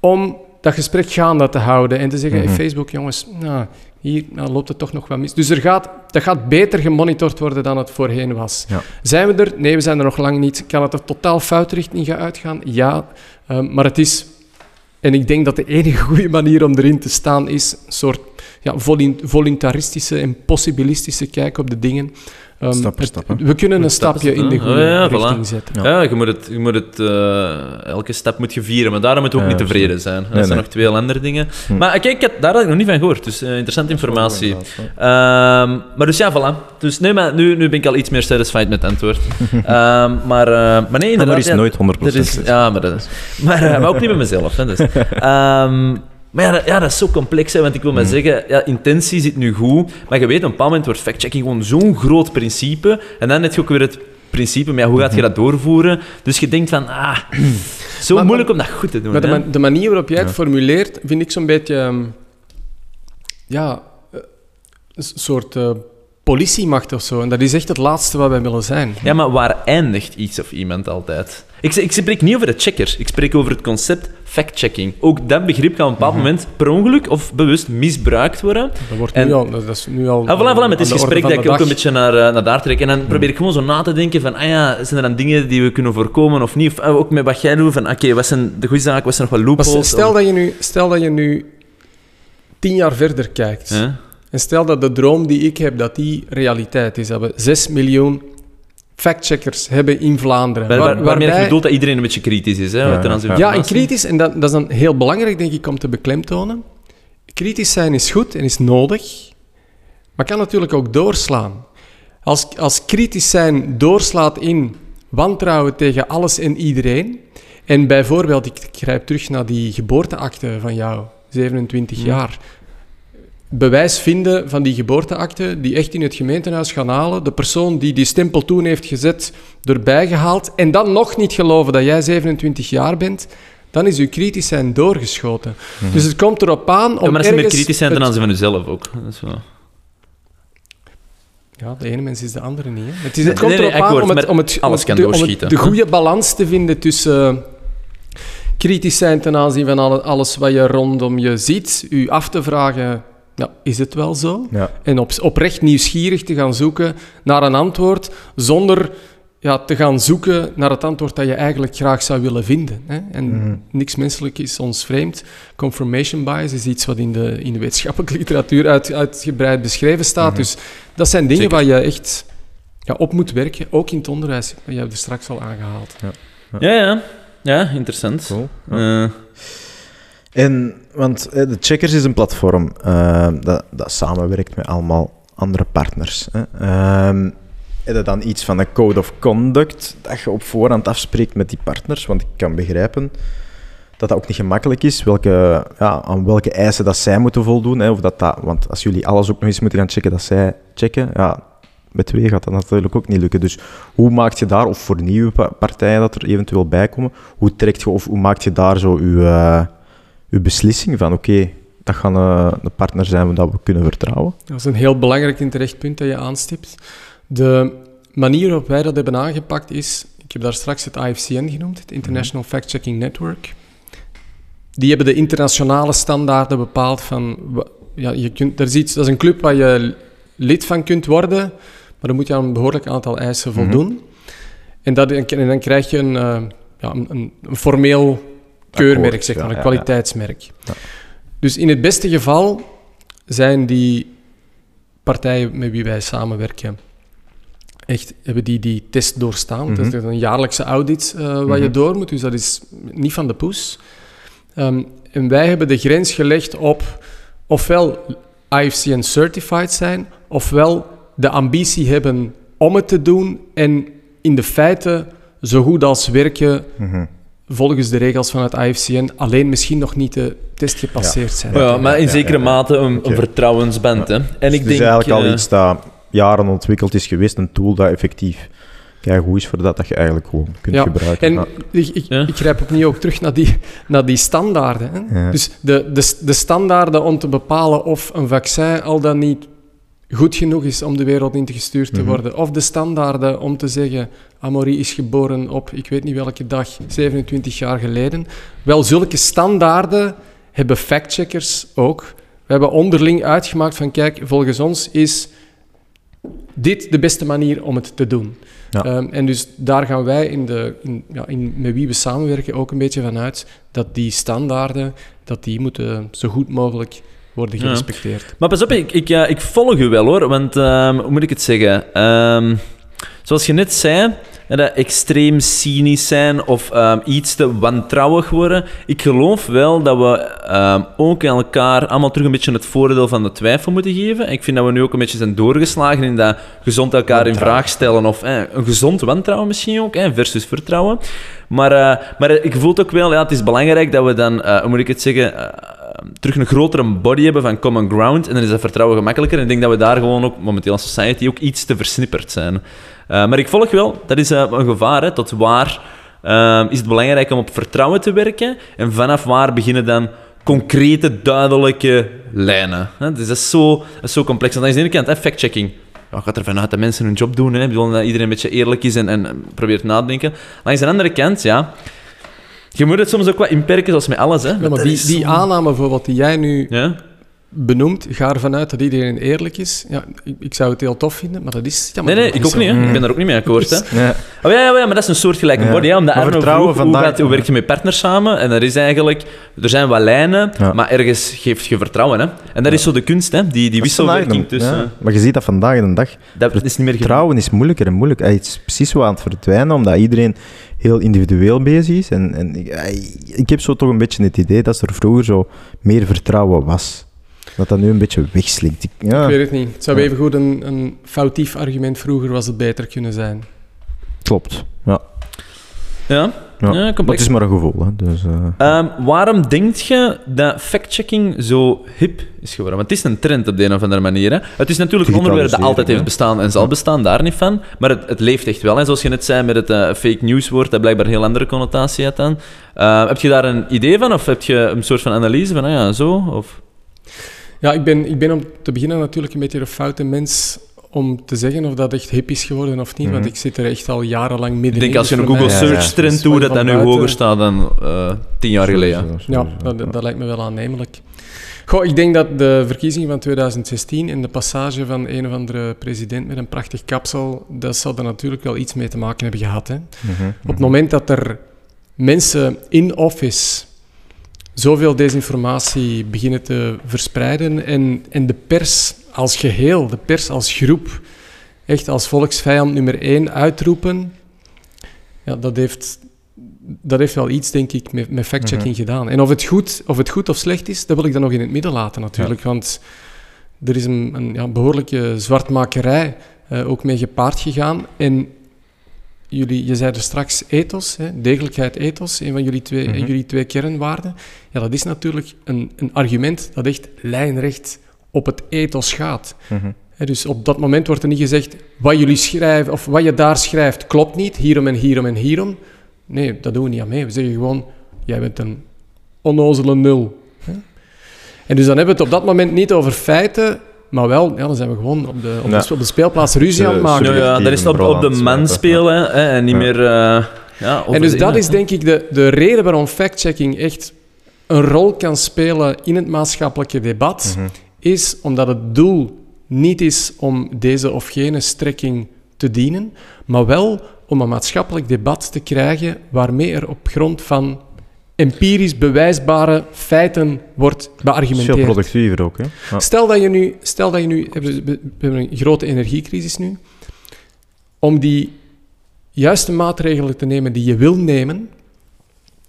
om dat gesprek gaande te houden en te zeggen, Mhm. hey, Facebook, jongens, nou, hier nou, loopt het toch nog wat mis. Dus er gaat, dat gaat beter gemonitord worden dan het voorheen was. Ja. Zijn we er? Nee, we zijn er nog lang niet. Kan het er totaal fout richting gaan uitgaan? Ja, Ehm, maar het is... En ik denk dat de enige (laughs) goede manier om erin te staan is een soort ja, volun- voluntaristische en possibilistische kijk op de dingen. Ehm, Stap voor het- stap, hè? we kunnen een Stap stapje in de goede hè? Ja, ja, richting voilà. zetten. Ja, je moet het, je moet het eh, elke stap moet je vieren, maar daarom moet je ook Ja, niet tevreden zijn. Dat Nee, zijn nee. nog twee andere dingen. Hm. Maar kijk, ik had, daar had ik nog niet van gehoord, dus eh, interessante informatie. Ehm, maar dus ja, voilà. Dus nee, maar nu, nu ben ik al iets meer satisfied met het antwoord. (laughs) Ehm, maar, eh, maar nee, inderdaad. Maar er is nooit 100% er is, ja, maar, dat is, maar, eh, maar ook niet met mezelf. Hè, dus. (laughs) Maar ja, dat- ja, dat is zo complex, hè, want ik wil maar zeggen, ja, intentie zit nu goed, maar je weet, op een bepaald moment wordt fact-checking gewoon zo'n groot principe, en dan heb je ook weer het principe, maar ja, hoe gaat je dat doorvoeren? Dus je denkt van, ah, (clears throat) zo Maar- moeilijk om dat goed te doen. Maar de, manier waarop jij het Ja. formuleert, vind ik zo'n beetje... ehm, ja, eh, een soort eh, politiemacht of zo. En dat is echt het laatste wat wij willen zijn. Ja, maar waar eindigt iets of iemand altijd? Ik, ik spreek niet over de checkers, ik spreek over het concept fact-checking. Ook dat begrip kan op een bepaald moment per ongeluk of bewust misbruikt worden. Dat, wordt En- nu al, dat is nu al... Ah, voilà, met orde gesprek dat ik ook een beetje naar, eh, naar daar trek. En dan probeer ik gewoon zo na te denken van, ah ja, zijn er dan dingen die we kunnen voorkomen of niet? Of eh, ook met wat jij doet, van oké, wat zijn de goede zaken, wat zijn nog wat Maar loopholes? stel dat, je nu, stel dat je nu tien jaar verder kijkt. En stel dat de droom die ik heb, dat die realiteit is. Dat we 6 miljoen factcheckers hebben in Vlaanderen. Waar, Waar- waar, waarmee ik waarbij- bedoel dat iedereen een beetje kritisch is. Hè, Ja, en kritisch, en dat, dat is dan heel belangrijk, denk ik, om te beklemtonen. Kritisch zijn is goed en is nodig, maar kan natuurlijk ook doorslaan. Als, als kritisch zijn doorslaat in wantrouwen tegen alles en iedereen, en bijvoorbeeld, ik grijp terug naar die geboorteakte van jou, 27 jaar, bewijs vinden van die geboorteakte, die echt in het gemeentehuis gaan halen, de persoon die die stempel toen heeft gezet, erbij gehaald, en dan nog niet geloven dat jij 27 jaar bent, dan is uw kritisch zijn doorgeschoten. Dus het komt erop aan om Ja, maar dat is meer kritisch zijn ten aanzien van jezelf ook. Dat is wel- Ja, de ene mens is de andere niet. Hè. Het, is, Nee, het komt nee, nee, erop aan om het, om het, om alles het- kan de, om het- doorschieten, de hè? goede balans te vinden tussen eh, kritisch zijn ten aanzien van alle- alles wat je rondom je ziet, u af te vragen, ja, is het wel zo? Ja. En op, oprecht nieuwsgierig te gaan zoeken naar een antwoord, zonder ja, te gaan zoeken naar het antwoord dat je eigenlijk graag zou willen vinden. Hè? En Mhm. niks menselijk is ons vreemd. Confirmation bias is iets wat in de, in de wetenschappelijke (laughs) literatuur uit, uitgebreid beschreven staat. Mhm. Dus dat zijn dingen Zeker. waar je echt ja, op moet werken, ook in het onderwijs. Je hebt er straks al aangehaald. Ja, ja. Ja, interessant. Cool. Eh, En, want eh, de Checkers is een platform eh, dat, dat samenwerkt met allemaal andere partners. Hè. Ehm, heb je dan iets van een code of conduct dat je op voorhand afspreekt met die partners? Want ik kan begrijpen dat dat ook niet gemakkelijk is, welke, ja, aan welke eisen dat zij moeten voldoen. Hè, of dat dat, want als jullie alles ook nog eens moeten gaan checken dat zij checken, ja, met twee gaat dat natuurlijk ook niet lukken. Dus hoe maak je daar, of voor nieuwe pa- partijen dat er eventueel bij komen, hoe trekt je, of hoe maak je daar zo je, eh, je beslissing van, oké, dat gaan een partner zijn dat we kunnen vertrouwen? Dat is een heel belangrijk en terecht punt dat je aanstipt. De manier waarop wij dat hebben aangepakt is, ik heb daar straks het IFCN genoemd, het International Fact Checking Network. Die hebben de internationale standaarden bepaald van, ja, je kunt, er is iets, dat is een club waar je lid van kunt worden, maar dan moet je aan een behoorlijk aantal eisen Mhm. voldoen. En, dat, en dan krijg je een, eh, ja, een, een formeel keurmerk, zeg maar, een kwaliteitsmerk. Dus in het beste geval zijn die partijen met wie wij samenwerken echt hebben die die test doorstaan. Mhm. Dat is een jaarlijkse audit eh waar je Mhm. door moet, dus dat is niet van de poes. Ehm, en wij hebben de grens gelegd op ofwel IFCN certified zijn, ofwel de ambitie hebben om het te doen en in de feiten zo goed als werken Mhm. Volgens de regels van het IFCN, alleen misschien nog niet de test gepasseerd zijn. Ja, maar in ja, zekere ja. mate een, een vertrouwensband. Hè. En ik Dus het denk... is eigenlijk al eh, iets dat jaren ontwikkeld is geweest, een tool dat effectief kijk goed is voor dat, dat je eigenlijk gewoon kunt Ja, gebruiken. En Ja. ik, ik, Ja. ik grijp opnieuw ook terug naar die, naar die standaarden. Hè? Ja. Dus de, de, de standaarden om te bepalen of een vaccin al dan niet goed genoeg is om de wereld in te gestuurd te Mhm. worden. Of de standaarden om te zeggen, Amaury is geboren op, ik weet niet welke dag, 27 jaar geleden. Wel, zulke standaarden hebben factcheckers ook. We hebben onderling uitgemaakt van, kijk, volgens ons is dit de beste manier om het te doen. Ja. Ehm, en dus daar gaan wij in de, in, ja, in, met wie we samenwerken ook een beetje van uit dat die standaarden dat die moeten zo goed mogelijk worden Ja. gerespecteerd. Maar pas op, ik, ik, ja, ik volg u wel hoor. Want ehm, hoe moet ik het zeggen? Ehm, zoals je net zei, dat extreem cynisch zijn of ehm, iets te wantrouwig worden. Ik geloof wel dat we ehm, ook elkaar allemaal terug een beetje het voordeel van de twijfel moeten geven. Ik vind dat we nu ook een beetje zijn doorgeslagen in dat gezond elkaar in vraag stellen. Of eh, een gezond wantrouwen misschien ook, versus vertrouwen. Maar, eh, maar ik voel het ook wel, ja, het is belangrijk dat we dan, eh, hoe moet ik het zeggen, eh, terug een grotere body hebben van common ground. En dan is dat vertrouwen gemakkelijker. En ik denk dat we daar gewoon ook momenteel als society ook iets te versnipperd zijn. Eh, maar ik volg wel, dat is eh, een gevaar. Hè, tot waar eh, is het belangrijk om op vertrouwen te werken? En vanaf waar beginnen dan concrete, duidelijke lijnen? Hè? Dus dat is zo, zo complex. En dan is aan de ene kant fact-checking. Ja, gaat ervan uit dat mensen hun job doen. Hè? Ik bedoel, dat iedereen een beetje eerlijk is en, en probeert na te denken. Langs de andere kant, ja... Je moet het soms ook wat inperken, zoals met alles. Hè? Ja, maar die, die aanname bijvoorbeeld die jij nu Ja? Benoemt, ga ervan uit dat iedereen eerlijk is. Ja, ik, ik zou het heel tof vinden, maar dat is... Ja, maar Nee, nee, ik ook niet. Hè. Ik ben daar ook niet mee akkoord. Hè. (laughs) Ja. Oh, ja, ja, ja, maar dat is een soortgelijke Ja. body. Hè. Omdat Maar Arno vertrouwen vroeg, hoe, vandaag- gaat, hoe werk je met partners samen? En er is eigenlijk... Er zijn wat lijnen, Ja. maar ergens geeft je vertrouwen. Hè. En dat is zo de kunst, hè. Die, die vandaag wisselwerking tussen... ja. Maar je ziet dat vandaag de dag. Dat is niet meer. Vertrouwen is moeilijker en moeilijker. Het is precies zo aan het verdwijnen, omdat iedereen heel individueel bezig is. En, en ik, ik heb zo toch een beetje het idee dat er vroeger zo meer vertrouwen was. Dat dat nu een beetje wegslinkt. Ik- Ja, Ik weet het niet. Het zou Ja. even goed een, een foutief argument vroeger was het beter kunnen zijn. klopt. Ja. Ja, Ja. ja Maar het is maar een gevoel. Hè. Dus, eh, Ehm, waarom denk je dat fact-checking zo hip is geworden? Want het is een trend op de een of andere manier. Hè? Het is natuurlijk een onderwerp dat altijd heeft bestaan en zal bestaan, daar niet van. Maar het, het leeft echt wel. En zoals je net zei met het eh, fake news woord, dat blijkbaar een heel andere connotatie had dan. Ehm, heb je daar een idee van? Of heb je een soort van analyse van, ah ja, zo? Of... Ja, ik ben, ik ben om te beginnen natuurlijk een beetje een foute mens om te zeggen of dat echt hip is geworden of niet, Mhm. want ik zit er echt al jarenlang middenin. Ik denk als je dus een Google mij- Ja, ja. search trend Dus doet, dat dat nu hoger staat dan eh, tien jaar geleden. Ja, dat, dat lijkt me wel aannemelijk. Goh, ik denk dat de verkiezingen van 2016 en de passage van een of andere president met een prachtig kapsel, dat zou er natuurlijk wel iets mee te maken hebben gehad. Hè? Mhm, Op het moment dat er mensen in office zoveel desinformatie beginnen te verspreiden en, en de pers als geheel, de pers als groep, echt als volksvijand nummer één uitroepen, ja, dat, heeft, dat heeft wel iets, denk ik, met, met fact-checking gedaan. En of het, goed, of het goed of slecht is, dat wil ik dan nog in het midden laten natuurlijk, want er is een, een ja, behoorlijke zwartmakerij eh, ook mee gepaard gegaan. En jullie, je zei er straks ethos, hè, degelijkheid ethos, een van jullie twee, Mhm. jullie twee kernwaarden. Ja, dat is natuurlijk een, een argument dat echt lijnrecht op het ethos gaat. mhm. Hè, dus op dat moment wordt er niet gezegd, wat jullie schrijven, of wat je daar schrijft, klopt niet, hierom en hierom en hierom. Nee, dat doen we niet aan mee. We zeggen gewoon, jij bent een onnozele nul. hè. En dus dan hebben we het op dat moment niet over feiten, maar wel, ja, dan zijn we gewoon op de, op Ja. de, op de speelplaats ruzie aan het Ze- maken. Ja, ja, dat is op, op de man spelen hè, en niet Ja. meer... eh, ja, over En dus de dat is denk ik de, de reden waarom fact-checking echt een rol kan spelen in het maatschappelijke debat, Mhm. is omdat het doel niet is om deze of gene strekking te dienen, maar wel om een maatschappelijk debat te krijgen waarmee er op grond van empirisch bewijsbare feiten wordt is veel beargumenteerd. productiever ook. Hè? Ja. Stel dat je nu, stel dat je nu we hebben een grote energiecrisis nu, om die juiste maatregelen te nemen die je wil nemen,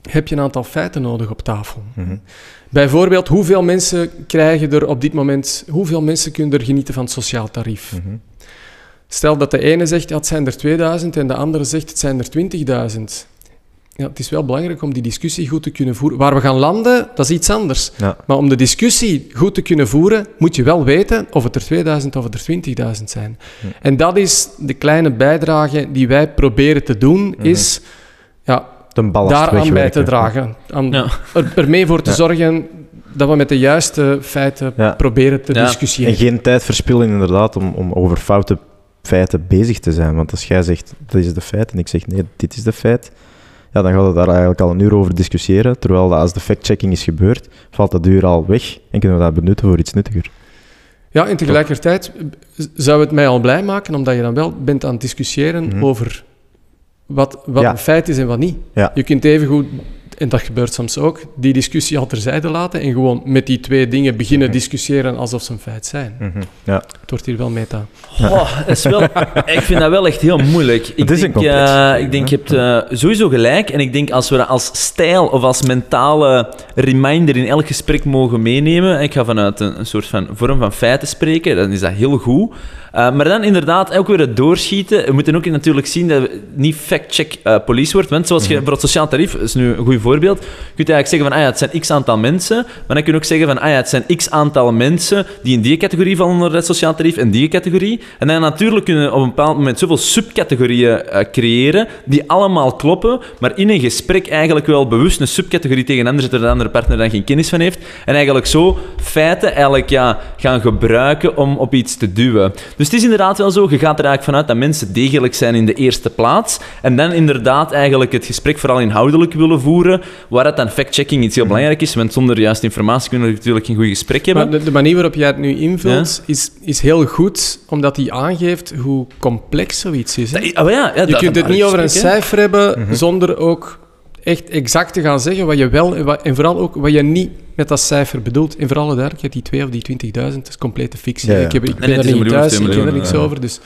heb je een aantal feiten nodig op tafel. Mhm. Bijvoorbeeld, hoeveel mensen krijgen er op dit moment, hoeveel mensen kunnen er genieten van het sociaal tarief? Mhm. Stel dat de ene zegt, ja, het zijn er 2000 en de andere zegt, het zijn er 20.000. Ja, het is wel belangrijk om die discussie goed te kunnen voeren. Waar we gaan landen, dat is iets anders. Ja. Maar om de discussie goed te kunnen voeren, moet je wel weten of het er 2000 of het er 20.000 zijn. En dat is de kleine bijdrage die wij proberen te doen, is ja, daaraan bij te dragen. Aan, Ja. er, ermee voor te Ja. zorgen dat we met de juiste feiten Ja. proberen te Ja. discussiëren. En geen tijd verspillen inderdaad om, om over foute feiten bezig te zijn. Want als jij zegt, dat is de feit, en ik zeg, nee, dit is de feit, ja, dan gaat het daar eigenlijk al een uur over discussiëren. Terwijl dat als de fact-checking is gebeurd, valt dat uur al weg en kunnen we dat benutten voor iets nuttiger. Ja, en tegelijkertijd zou het mij al blij maken, omdat je dan wel bent aan het discussiëren Mhm. over wat, wat Ja. een feit is en wat niet. Ja. Je kunt even goed, en dat gebeurt soms ook, die discussie al terzijde laten en gewoon met die twee dingen beginnen Mhm. discussiëren alsof ze een feit zijn. Ja. Het wordt hier wel meta. Oh, dat is wel, ik vind dat wel echt heel moeilijk. Ik Het is denk, een complex. eh, ik denk, je hebt eh, sowieso gelijk. En ik denk, als we dat als stijl of als mentale reminder in elk gesprek mogen meenemen, ik ga vanuit een, een soort van vorm van feiten spreken, dan is dat heel goed. Eh, maar dan inderdaad ook weer het doorschieten. We moeten ook natuurlijk zien dat het niet fact-check eh, police wordt. Want zoals je voor het sociaal tarief, dat is nu een goed voorbeeld, je kunt eigenlijk zeggen van, ah ja, het zijn x aantal mensen. Maar dan kun je ook zeggen van, ah ja, het zijn x aantal mensen die in die categorie vallen onder het sociaal tarief en die categorie. En dan natuurlijk kunnen we op een bepaald moment zoveel subcategorieën eh, creëren die allemaal kloppen, maar in een gesprek eigenlijk wel bewust een subcategorie tegen een ander zetten waar de andere partner dan geen kennis van heeft. En eigenlijk zo feiten eigenlijk ja, gaan gebruiken om op iets te duwen. Dus het is inderdaad wel zo, je gaat er eigenlijk vanuit dat mensen degelijk zijn in de eerste plaats. En dan inderdaad eigenlijk het gesprek vooral inhoudelijk willen voeren, waar het dan fact-checking iets heel belangrijk is, want zonder juiste informatie kunnen we natuurlijk geen goed gesprek hebben. Maar de, de manier waarop jij het nu invult is, is heel goed, omdat die aangeeft hoe complex zoiets is. Dat- oh ja, ja, Je dat- kunt het niet over een cijfer hebben zonder ook echt exact te gaan zeggen wat je wel en, wat, en vooral ook wat je niet met dat cijfer bedoelt. En voor alle duidelijkheid, die 2 of die 20.000 dat is complete fictie. Ja, ja. Ik, heb, ik Nee, ben nee, er niet thuis, ik ken er niks ja. over. Dus,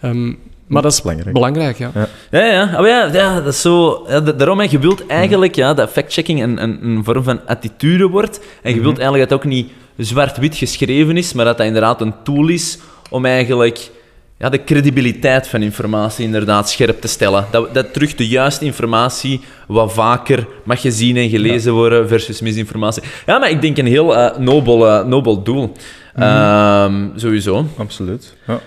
ehm, maar dat is belangrijk. belangrijk, ja. Ja, ja. Oh, ja, ja dat is zo. Ja, da- daarom, je wilt eigenlijk ja, dat fact-checking een, een, een vorm van attitude wordt. En je wilt eigenlijk dat het ook niet zwart-wit geschreven is, maar dat dat inderdaad een tool is om eigenlijk ja, de credibiliteit van informatie inderdaad scherp te stellen. Dat, dat terug de juiste informatie wat vaker mag gezien en gelezen worden versus misinformatie. Ja, maar ik denk een heel eh, nobel, eh, nobel doel. Ehm, sowieso. Absoluut. Ja.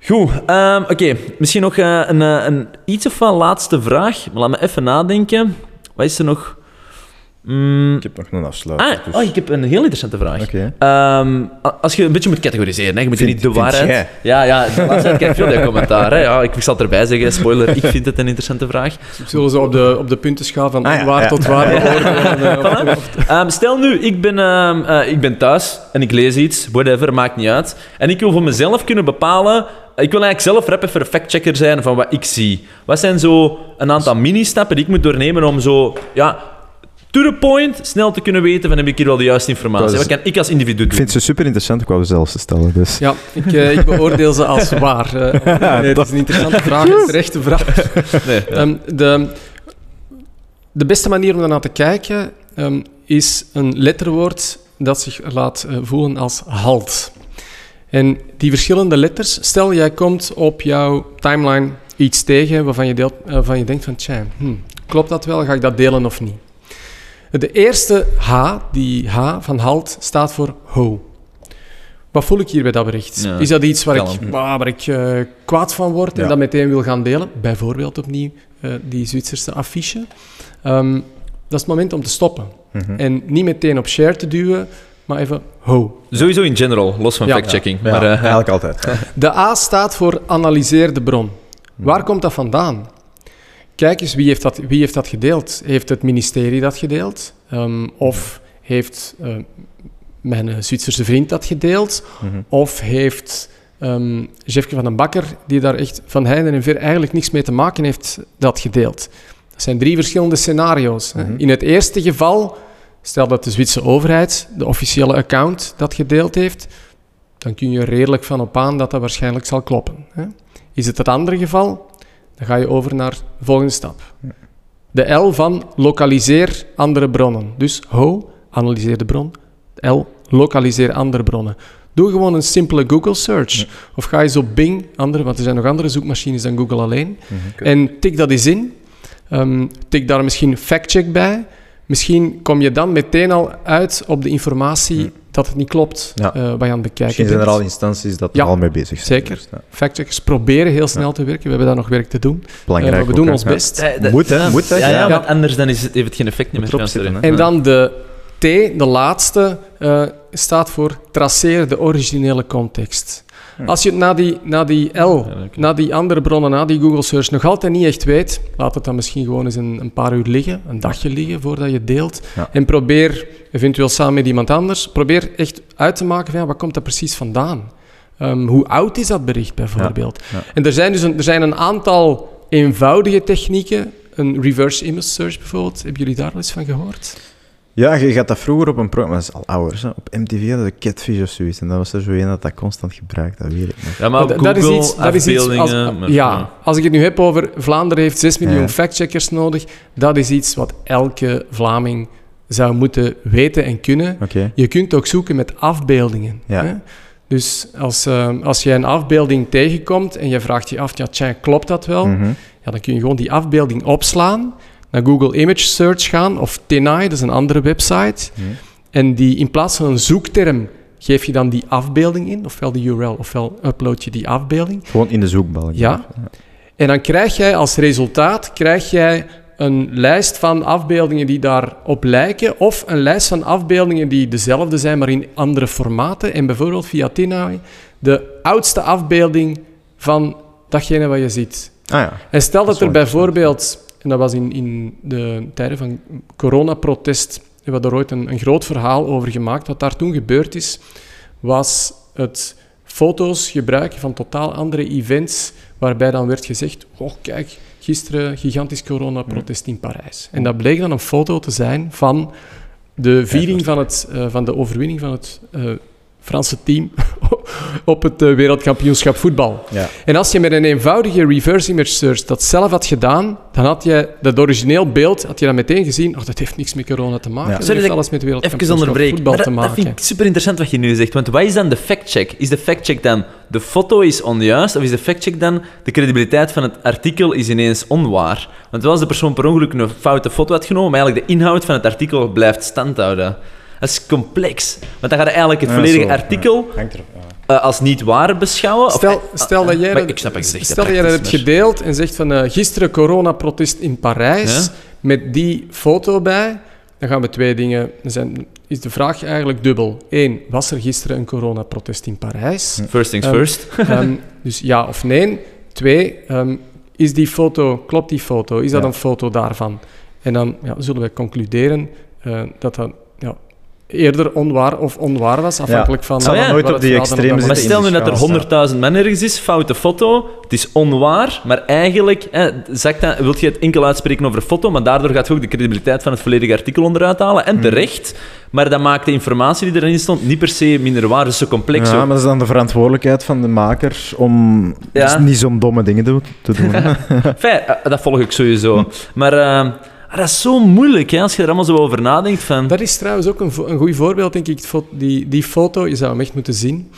Goed, ehm, oké. Misschien nog eh, een, een iets of wat laatste vraag. Maar laat me even nadenken. Wat is er nog? Mm, Ik heb nog een afsluiter. ah, dus- oh, ik heb een heel interessante vraag. Ehm, als je een beetje moet categoriseren, hè, je moet Vind- niet de waarheid... jij? Ja, ja, de laatste tijd krijg veel commentaar. Hè. Ja, ik zal het erbij zeggen, spoiler, ik vind het een interessante vraag. Zullen ze op de, op de puntenschaal van Ah, ja, waar ja. tot waar eh, (laughs) of- Ehm, stel nu, ik ben, ehm, eh, ik ben thuis en ik lees iets, whatever, maakt niet uit. En ik wil voor mezelf kunnen bepalen... Ik wil eigenlijk zelf rap even een factchecker zijn van wat ik zie. Wat zijn zo een aantal mini-stappen die ik moet doornemen om zo... Ja, to the point, snel te kunnen weten van heb ik hier wel de juiste informatie. Is- Wat kan ik als individu doen? Ik vind ze super interessant, ik wou ze zelfs te stellen. Dus. Ja, ik, eh, ik beoordeel ze als waar. eh. (laughs) nee, het is een interessante vraag, een terechte vraag. (laughs) Nee, ja. Ehm, de, de beste manier om daarnaar te kijken ehm, is een letterwoord dat zich laat eh, voelen als halt. En die verschillende letters, stel jij komt op jouw timeline iets tegen waarvan je, deelt, waarvan je denkt van, tja, hm, klopt dat wel, ga ik dat delen of niet? De eerste H, die H van halt, staat voor ho. Wat voel ik hier bij dat bericht? Ja, is dat iets waar ik, kalm. waar, waar ik eh, kwaad van word en Ja. dat meteen wil gaan delen? Bijvoorbeeld opnieuw eh, die Zwitserse affiche. Ehm, dat is het moment om te stoppen. Mhm. En niet meteen op share te duwen, maar even ho. Sowieso in general, los van Ja. fact-checking. Ja, maar, eh, eigenlijk altijd. (laughs) De A staat voor analyseer de bron. Waar komt dat vandaan? Kijk eens, wie heeft dat, wie heeft dat gedeeld? Heeft het ministerie dat gedeeld? Ehm, of heeft eh, mijn eh, Zwitserse vriend dat gedeeld? Mhm. Of heeft Jeffke van den Bakker, die daar echt van heinde en ver eigenlijk niks mee te maken heeft, dat gedeeld? Dat zijn drie verschillende scenario's. Mhm. In het eerste geval, stel dat de Zwitserse overheid, de officiële account, dat gedeeld heeft, dan kun je er redelijk van op aan dat dat waarschijnlijk zal kloppen. Hè. Is het het andere geval, dan ga je over naar de volgende stap. De L van lokaliseer andere bronnen. Dus ho, analyseer de bron. L, lokaliseer andere bronnen. Doe gewoon een simpele Google search. Of ga eens op Bing, andere, want er zijn nog andere zoekmachines dan Google alleen. En tik dat eens in. Ehm, tik daar misschien factcheck bij. Misschien kom je dan meteen al uit op de informatie dat het niet klopt Ja. eh, wat je aan het bekijken Misschien zijn er al instanties dat Ja, er al mee bezig zijn. zeker. Dus, ja, Factcheckers proberen heel snel te werken. We hebben daar nog werk te doen. belangrijk. Eh, we ook, doen ons best. Eh, dat- Moet, hè, moet, hè, Ja, ja, ja. want anders dan is het, heeft het geen effect meer. Erop zitten. En dan de T, de laatste, eh, staat voor traceer de originele context. Als je het na die, na die L, na die andere bronnen, na die Google search nog altijd niet echt weet, laat het dan misschien gewoon eens een, een paar uur liggen, een dagje liggen voordat je deelt. Ja. En probeer, eventueel samen met iemand anders, probeer echt uit te maken van ja, wat komt dat precies vandaan? Ehm, hoe oud is dat bericht bijvoorbeeld? Ja. En er zijn dus een, er zijn een aantal eenvoudige technieken. Een reverse image search bijvoorbeeld. Hebben jullie daar al eens van gehoord? Ja, je gaat dat vroeger op een programma, dat is al ouder, hè. op MTV hadden we Catfish of zoiets. En dat was er zo een dat dat constant gebruikt, dat weet ik nog. Ja, maar Google, dat is iets, dat is iets als, afbeeldingen... maar- ja, als ik het nu heb over Vlaanderen heeft 6 miljoen Ja. factcheckers nodig, dat is iets wat elke Vlaming zou moeten weten en kunnen. Oké. Je kunt ook zoeken met afbeeldingen. Ja. Hè? Dus als, eh, als je een afbeelding tegenkomt en je vraagt je af, ja, tja, klopt dat wel? Mhm. Ja, dan kun je gewoon die afbeelding opslaan, naar Google Image Search gaan of Tenai, dat is een andere website. En die, in plaats van een zoekterm geef je dan die afbeelding in, ofwel de URL, ofwel upload je die afbeelding. Gewoon in de zoekbalk. Ja. En dan krijg jij als resultaat krijg jij een lijst van afbeeldingen die daarop lijken, of een lijst van afbeeldingen die dezelfde zijn, maar in andere formaten. En bijvoorbeeld via Tenai de oudste afbeelding van datgene wat je ziet. Ah ja. En stel dat, er bijvoorbeeld, en dat was in, in de tijden van coronaprotest, we hebben daar ooit een, een groot verhaal over gemaakt. Wat daar toen gebeurd is, was het foto's gebruiken van totaal andere events, waarbij dan werd gezegd, oh kijk, gisteren gigantisch coronaprotest in Parijs. En dat bleek dan een foto te zijn van de viering van, het, eh, van de overwinning van het eh, Franse team (laughs) op het eh, wereldkampioenschap voetbal. Ja. En als je met een eenvoudige reverse image search dat zelf had gedaan, dan had je dat origineel beeld had je dan meteen gezien, oh, dat heeft niks met corona te maken. Ja. Dat Sorry heeft dat alles met wereldkampioenschap voetbal te dat, dat maken. vind ik super interessant wat je nu zegt. Want wat is dan de fact-check? Is de fact-check dan de foto is onjuist? Of is de fact-check dan de credibiliteit van het artikel is ineens onwaar? Want wel als de persoon per ongeluk een foute foto had genomen, maar eigenlijk de inhoud van het artikel blijft standhouden. Dat is complex. Want dan ga je eigenlijk het Ja, volledige zo, artikel Hangt erop. ja. eh, als niet waar beschouwen. Of- Stel, stel dat jij dat, ik snap stel dat jij dat hebt maar- gedeeld en zegt van eh, gisteren coronaprotest in Parijs Ja? met die foto bij, dan gaan we twee dingen. Dan zijn, is de vraag eigenlijk dubbel. Eén, was er gisteren een coronaprotest in Parijs? First things Ehm, first. (laughs) Ehm, dus ja of nee. Twee, ehm, is die foto, klopt die foto? Is dat Ja. een foto daarvan? En dan ja, zullen we concluderen eh, dat dat ja, eerder onwaar of onwaar was, afhankelijk van... Zal ja. nooit wat op die extreme Maar stel nu dat er schaal 100.000 man ergens is, foute foto, het is onwaar, maar eigenlijk hè, zakt dat, wil je het enkel uitspreken over foto, maar daardoor gaat je ook de credibiliteit van het volledige artikel onderuit halen. En terecht, maar dat maakt de informatie die erin stond niet per se minder waar. Dus zo complex Ja, ook. maar dat is dan de verantwoordelijkheid van de maker om Ja. dus niet zo'n domme dingen te, doen. (laughs) Fijn, eh, dat volg ik sowieso. (laughs) Maar eh, dat is zo moeilijk hè, als je er allemaal zo over nadenkt. Van, Dat is trouwens ook een, vo- een goed voorbeeld, denk ik. Die, die foto, je zou hem echt moeten zien.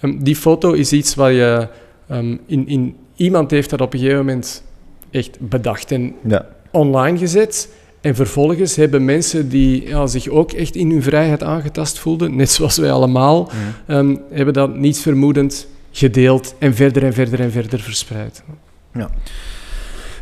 Ehm, die foto is iets waar je... ehm, in, in, iemand heeft dat op een gegeven moment echt bedacht en ja. online gezet. En vervolgens hebben mensen die ja, zich ook echt in hun vrijheid aangetast voelden, net zoals wij allemaal, ehm, hebben dat niets vermoedend gedeeld en verder en verder en verder verspreid. Ja,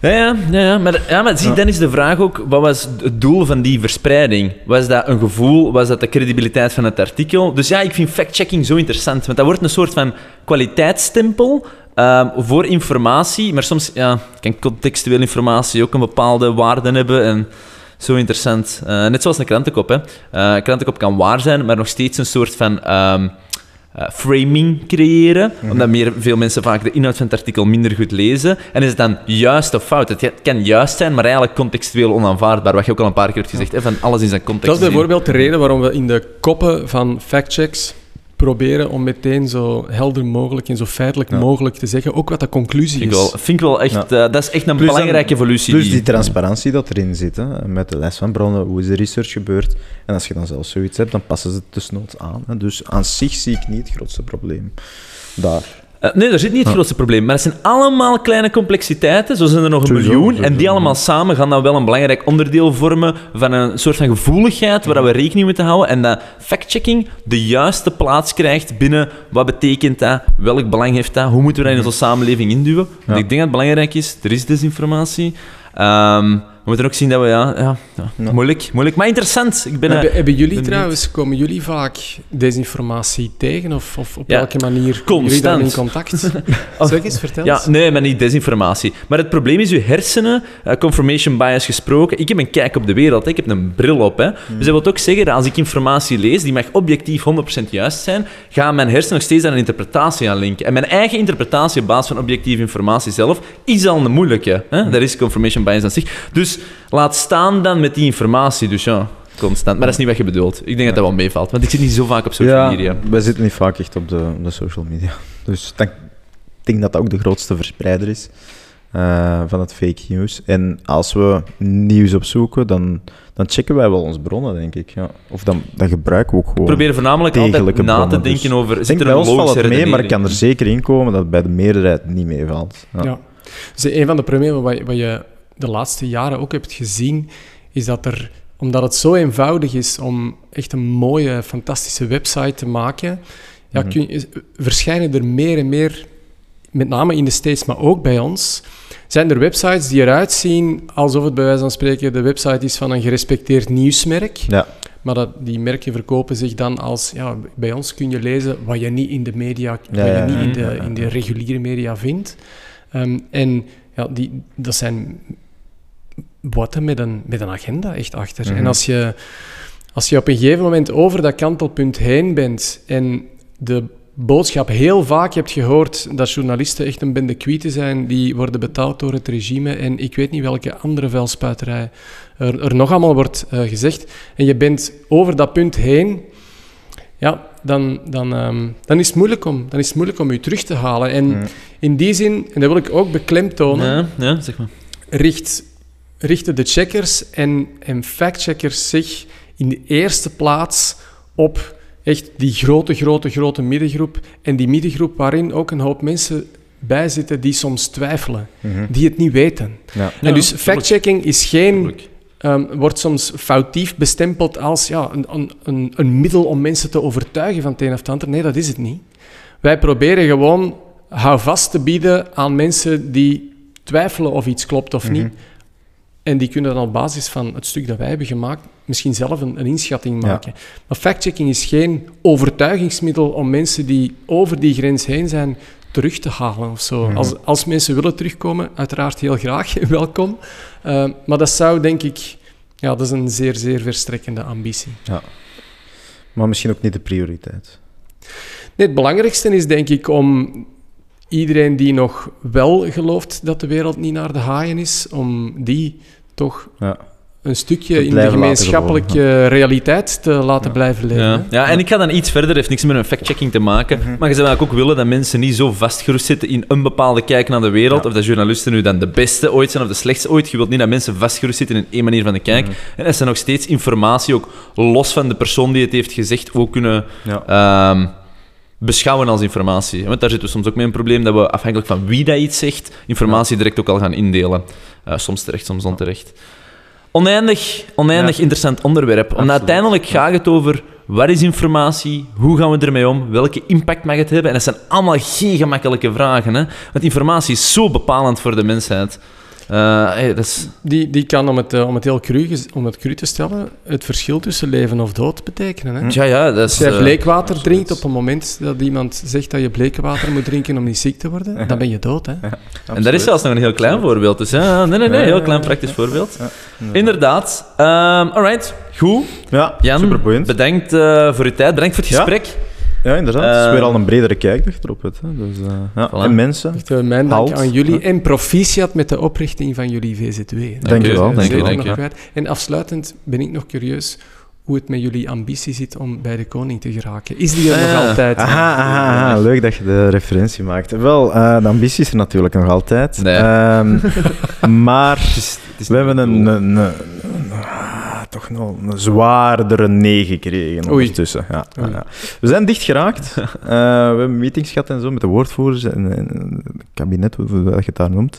ja, ja, ja, maar, ja, maar zie, dan is de vraag ook, wat was het doel van die verspreiding? Was dat een gevoel? Was dat de credibiliteit van het artikel? Dus ja, ik vind fact-checking zo interessant, want dat wordt een soort van kwaliteitsstempel ehm, voor informatie, maar soms ja, kan contextuele informatie ook een bepaalde waarde hebben en zo interessant. Eh, net zoals een krantenkop, hè. Eh, een krantenkop kan waar zijn, maar nog steeds een soort van... ehm, eh, framing creëren, omdat meer, veel mensen vaak de inhoud van het artikel minder goed lezen. En is het dan juist of fout? Het kan juist zijn, maar eigenlijk contextueel onaanvaardbaar, wat je ook al een paar keer hebt gezegd, hè, van alles in zijn context Dat is bijvoorbeeld de reden waarom we in de koppen van factchecks proberen om meteen zo helder mogelijk en zo feitelijk Ja. mogelijk te zeggen, ook wat de conclusie Vind is. ik wel, vind ik wel echt, Ja. eh, dat is echt een Plus dan- belangrijke evolutie. Plus die transparantie dat erin zit, hè, met de les van bronnen, hoe is de research gebeurd. En als je dan zelf zoiets hebt, dan passen ze het tussennoods aan. Hè. Dus aan zich zie ik niet het grootste probleem daar. Eh, nee, daar zit niet het grootste probleem. Maar het zijn allemaal kleine complexiteiten. Zo zijn er nog een miljoen. En die allemaal samen gaan dan wel een belangrijk onderdeel vormen van een soort van gevoeligheid waar we rekening mee te houden. En dat fact-checking de juiste plaats krijgt binnen wat betekent dat, welk belang heeft dat, hoe moeten we dat in onze samenleving induwen. Want ik denk dat het belangrijk is, er is desinformatie. Ehm, moeten ook zien dat we, ja, ja, ja, Ja. moeilijk, moeilijk, maar interessant. Ik ben, eh, hebben, hebben jullie trouwens, komen jullie vaak desinformatie tegen? Of, of op Ja, welke manier komen jullie constant. daar in contact? (laughs) Zeg eens, vertel Ja, eens. nee, maar niet desinformatie. Maar het probleem is, je hersenen, eh, confirmation bias gesproken, ik heb een kijk op de wereld, hè. ik heb een bril op. Hè. Dus dat wil ook zeggen dat als ik informatie lees, die mag objectief 100% juist zijn, gaan mijn hersenen nog steeds aan een interpretatie aan linken. En mijn eigen interpretatie op basis van objectieve informatie zelf is al een moeilijke. Hè. Dat is confirmation bias aan zich. Dus laat staan dan met die informatie. Dus ja, constant. Maar dat is niet wat je bedoelt. Ik denk dat dat wel meevalt, want ik zit niet zo vaak op social media. wij zitten niet vaak echt op de, op de social media. Dus dan- ik denk dat dat ook de grootste verspreider is eh, van het fake news. En als we nieuws opzoeken, dan, dan checken wij wel onze bronnen, denk ik. Ja. Of dan, dan gebruiken we ook gewoon... Ik probeer voornamelijk altijd na te dus. denken over... Ik Zit denk er bij een ons valt logische het mee, maar ik kan er zeker in komen dat het bij de meerderheid niet meevalt. Ja. Ja. Dus een van de problemen wat, wat je de laatste jaren ook hebt gezien, is dat er, omdat het zo eenvoudig is om echt een mooie, fantastische website te maken, ja, Mhm. kun je- verschijnen er meer en meer, met name in de States, maar ook bij ons, zijn er websites die eruit zien alsof het bij wijze van spreken de website is van een gerespecteerd nieuwsmerk. Ja. Maar dat, die merken verkopen zich dan als, ja, bij ons kun je lezen wat je niet in de media, Ja, wat je ja, niet in de, in de reguliere media vindt. Ehm, en ja, die, dat zijn botten met een, met een agenda echt achter. Mhm. En als je, als je op een gegeven moment over dat kantelpunt heen bent en de boodschap heel vaak hebt gehoord dat journalisten echt een bende kwieten zijn, die worden betaald door het regime en ik weet niet welke andere vuilspuiterij er, er nog allemaal wordt eh, gezegd, en je bent over dat punt heen, ja, dan, dan, ehm, dan, is het moeilijk om, dan is het moeilijk om je terug te halen. En Mm. in die zin, en dat wil ik ook beklemtonen, Ja, ja, zeg maar. richt, richten de checkers en, en factcheckers zich in de eerste plaats op echt die grote, grote, grote middengroep. En die middengroep waarin ook een hoop mensen bij zitten die soms twijfelen, Mhm. die het niet weten. Ja. en dus factchecking is geen, Tuurlijk. ehm, wordt soms foutief bestempeld als ja, een, een, een, een middel om mensen te overtuigen van het een of het ander. Nee, dat is het niet. Wij proberen gewoon houvast te bieden aan mensen die twijfelen of iets klopt of niet. En die kunnen dan op basis van het stuk dat wij hebben gemaakt misschien zelf een, een inschatting Ja. maken. Maar factchecking is geen overtuigingsmiddel om mensen die over die grens heen zijn terug te halen of zo. Mhm. Als, als mensen willen terugkomen, uiteraard heel graag, (laughs) welkom. Uh, maar dat zou denk ik... Ja, dat is een zeer, zeer verstrekkende ambitie. Maar misschien ook niet de prioriteit. Nee, het belangrijkste is denk ik om iedereen die nog wel gelooft dat de wereld niet naar de haaien is, om die toch Ja. een stukje in de gemeenschappelijke realiteit te laten Ja. blijven leven. Ja. en ik ga dan iets verder, heeft niks met een fact-checking te maken. Mhm. Maar je zou eigenlijk ook willen dat mensen niet zo vastgeroest zitten in een bepaalde kijk naar de wereld. Ja. Of dat journalisten nu dan de beste ooit zijn of de slechtste ooit. Je wilt niet dat mensen vastgeroest zitten in één manier van de kijk. Mhm. En dat ze nog steeds informatie, ook los van de persoon die het heeft gezegd, ook kunnen Ja. Beschouwen als informatie. Want daar zitten we soms ook mee een probleem dat we afhankelijk van wie dat iets zegt, informatie direct ook al gaan indelen. Eh, soms terecht, soms onterecht. Oneindig, oneindig Ja. interessant onderwerp. Omdat Absoluut. uiteindelijk gaat het over wat is informatie, hoe gaan we ermee om, welke impact mag het hebben. En dat zijn allemaal geen gemakkelijke vragen. Hè? Want informatie is zo bepalend voor de mensheid. Eh, hey, dat is, Die, die kan, om het, eh, om het heel cru, om het cru te stellen, het verschil tussen leven of dood betekenen. Hè? ja, ja, dat is... Als jij eh, bleekwater drinkt op een moment dat iemand zegt dat je bleekwater moet drinken om niet ziek te worden, (laughs) dan ben je dood. Hè? en dat is zelfs nog een heel klein voorbeeld. Dus ja, nee, nee, nee, heel klein praktisch ja. voorbeeld. Ja, Inderdaad. Ehm alright, goed. Ja, Jan, superboeiend. bedankt eh, voor uw tijd, bedankt voor het Ja. gesprek. Ja, inderdaad. Het is Eh, weer al een bredere kijk erop hebt. Hè. Dus, eh, ja. Voilà. En mensen. Echt, eh, mijn dank aan jullie Ja. en proficiat met de oprichting van jullie VZW. Dank je wel, Dat dank is je ook wel. nog Ja. kwijt. En afsluitend ben ik nog curieus, hoe het met jullie ambitie zit om bij de koning te geraken. Is die er Ah, nog ja. altijd? Aha, aha, aha, leuk dat je de referentie maakt. Wel, eh, de ambitie is er natuurlijk nog altijd. Nee. Ehm, (laughs) maar Het is, het is we hebben een, een, een- een- toch nog een zwaardere nee gekregen ondertussen. Ja, ja. We zijn dicht geraakt. (laughs) Eh, we hebben meetings gehad en zo met de woordvoerders en, en het kabinet, hoe je het daar noemt.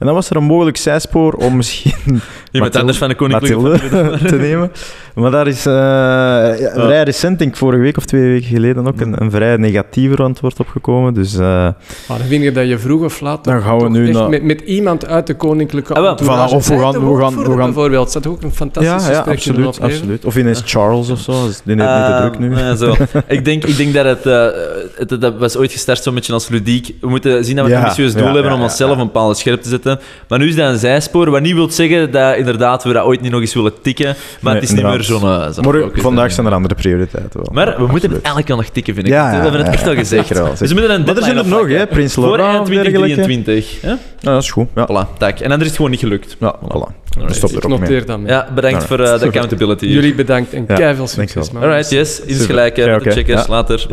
En dan was er een mogelijk zijspoor om misschien (laughs) Iemand anders van de koninklijke (laughs) te nemen. Maar daar is eh, ja, vrij recent, denk ik vorige week of twee weken geleden ook, een, een vrij negatiever antwoord opgekomen. Dus eh, Maar dan vind je dat je vroeg of laat Dan gaan we nu naar- met, met iemand uit de koninklijke Ah, voilà, of we gaan- de we gaan- we gaan- bijvoorbeeld. Dat ook een fantastisch ja, ja absoluut, absoluut. Of ineens Charles of zo, dus die heeft niet te druk nu. Ah, (laughs) zo. ik, denk, ik denk dat het, eh, het, dat was ooit gestart zo'n beetje als ludiek. We moeten zien dat we een ambitieus doel ja, hebben ja, om ja, onszelf ja. een bepaalde scherp te zetten. Maar nu is dat een zijspoor, wat niet wil zeggen dat inderdaad we dat ooit niet nog eens willen tikken. Maar het is niet meer zo'n... eh, focus. vandaag zijn er andere prioriteiten wel. Maar we moeten het eigenlijk wel nog tikken, vind ik. Ja, ja, we hebben het ja, echt al gezegd. zeker wel, Dus we moeten een Maar er zijn er nog, hè? Prins Voor of dergelijke. 2023. hè? Ja, dat is goed. Ja, Voilà, tak. En dan is het gewoon niet gelukt. ja voilà. Alright. Stop Ik er noteer dat mee. Ja, bedankt voor eh, de (laughs) accountability. Jullie bedankt en Ja, keiveel succes. man. Alright, yes. Super. gelijk. Checkers. Ja. Later.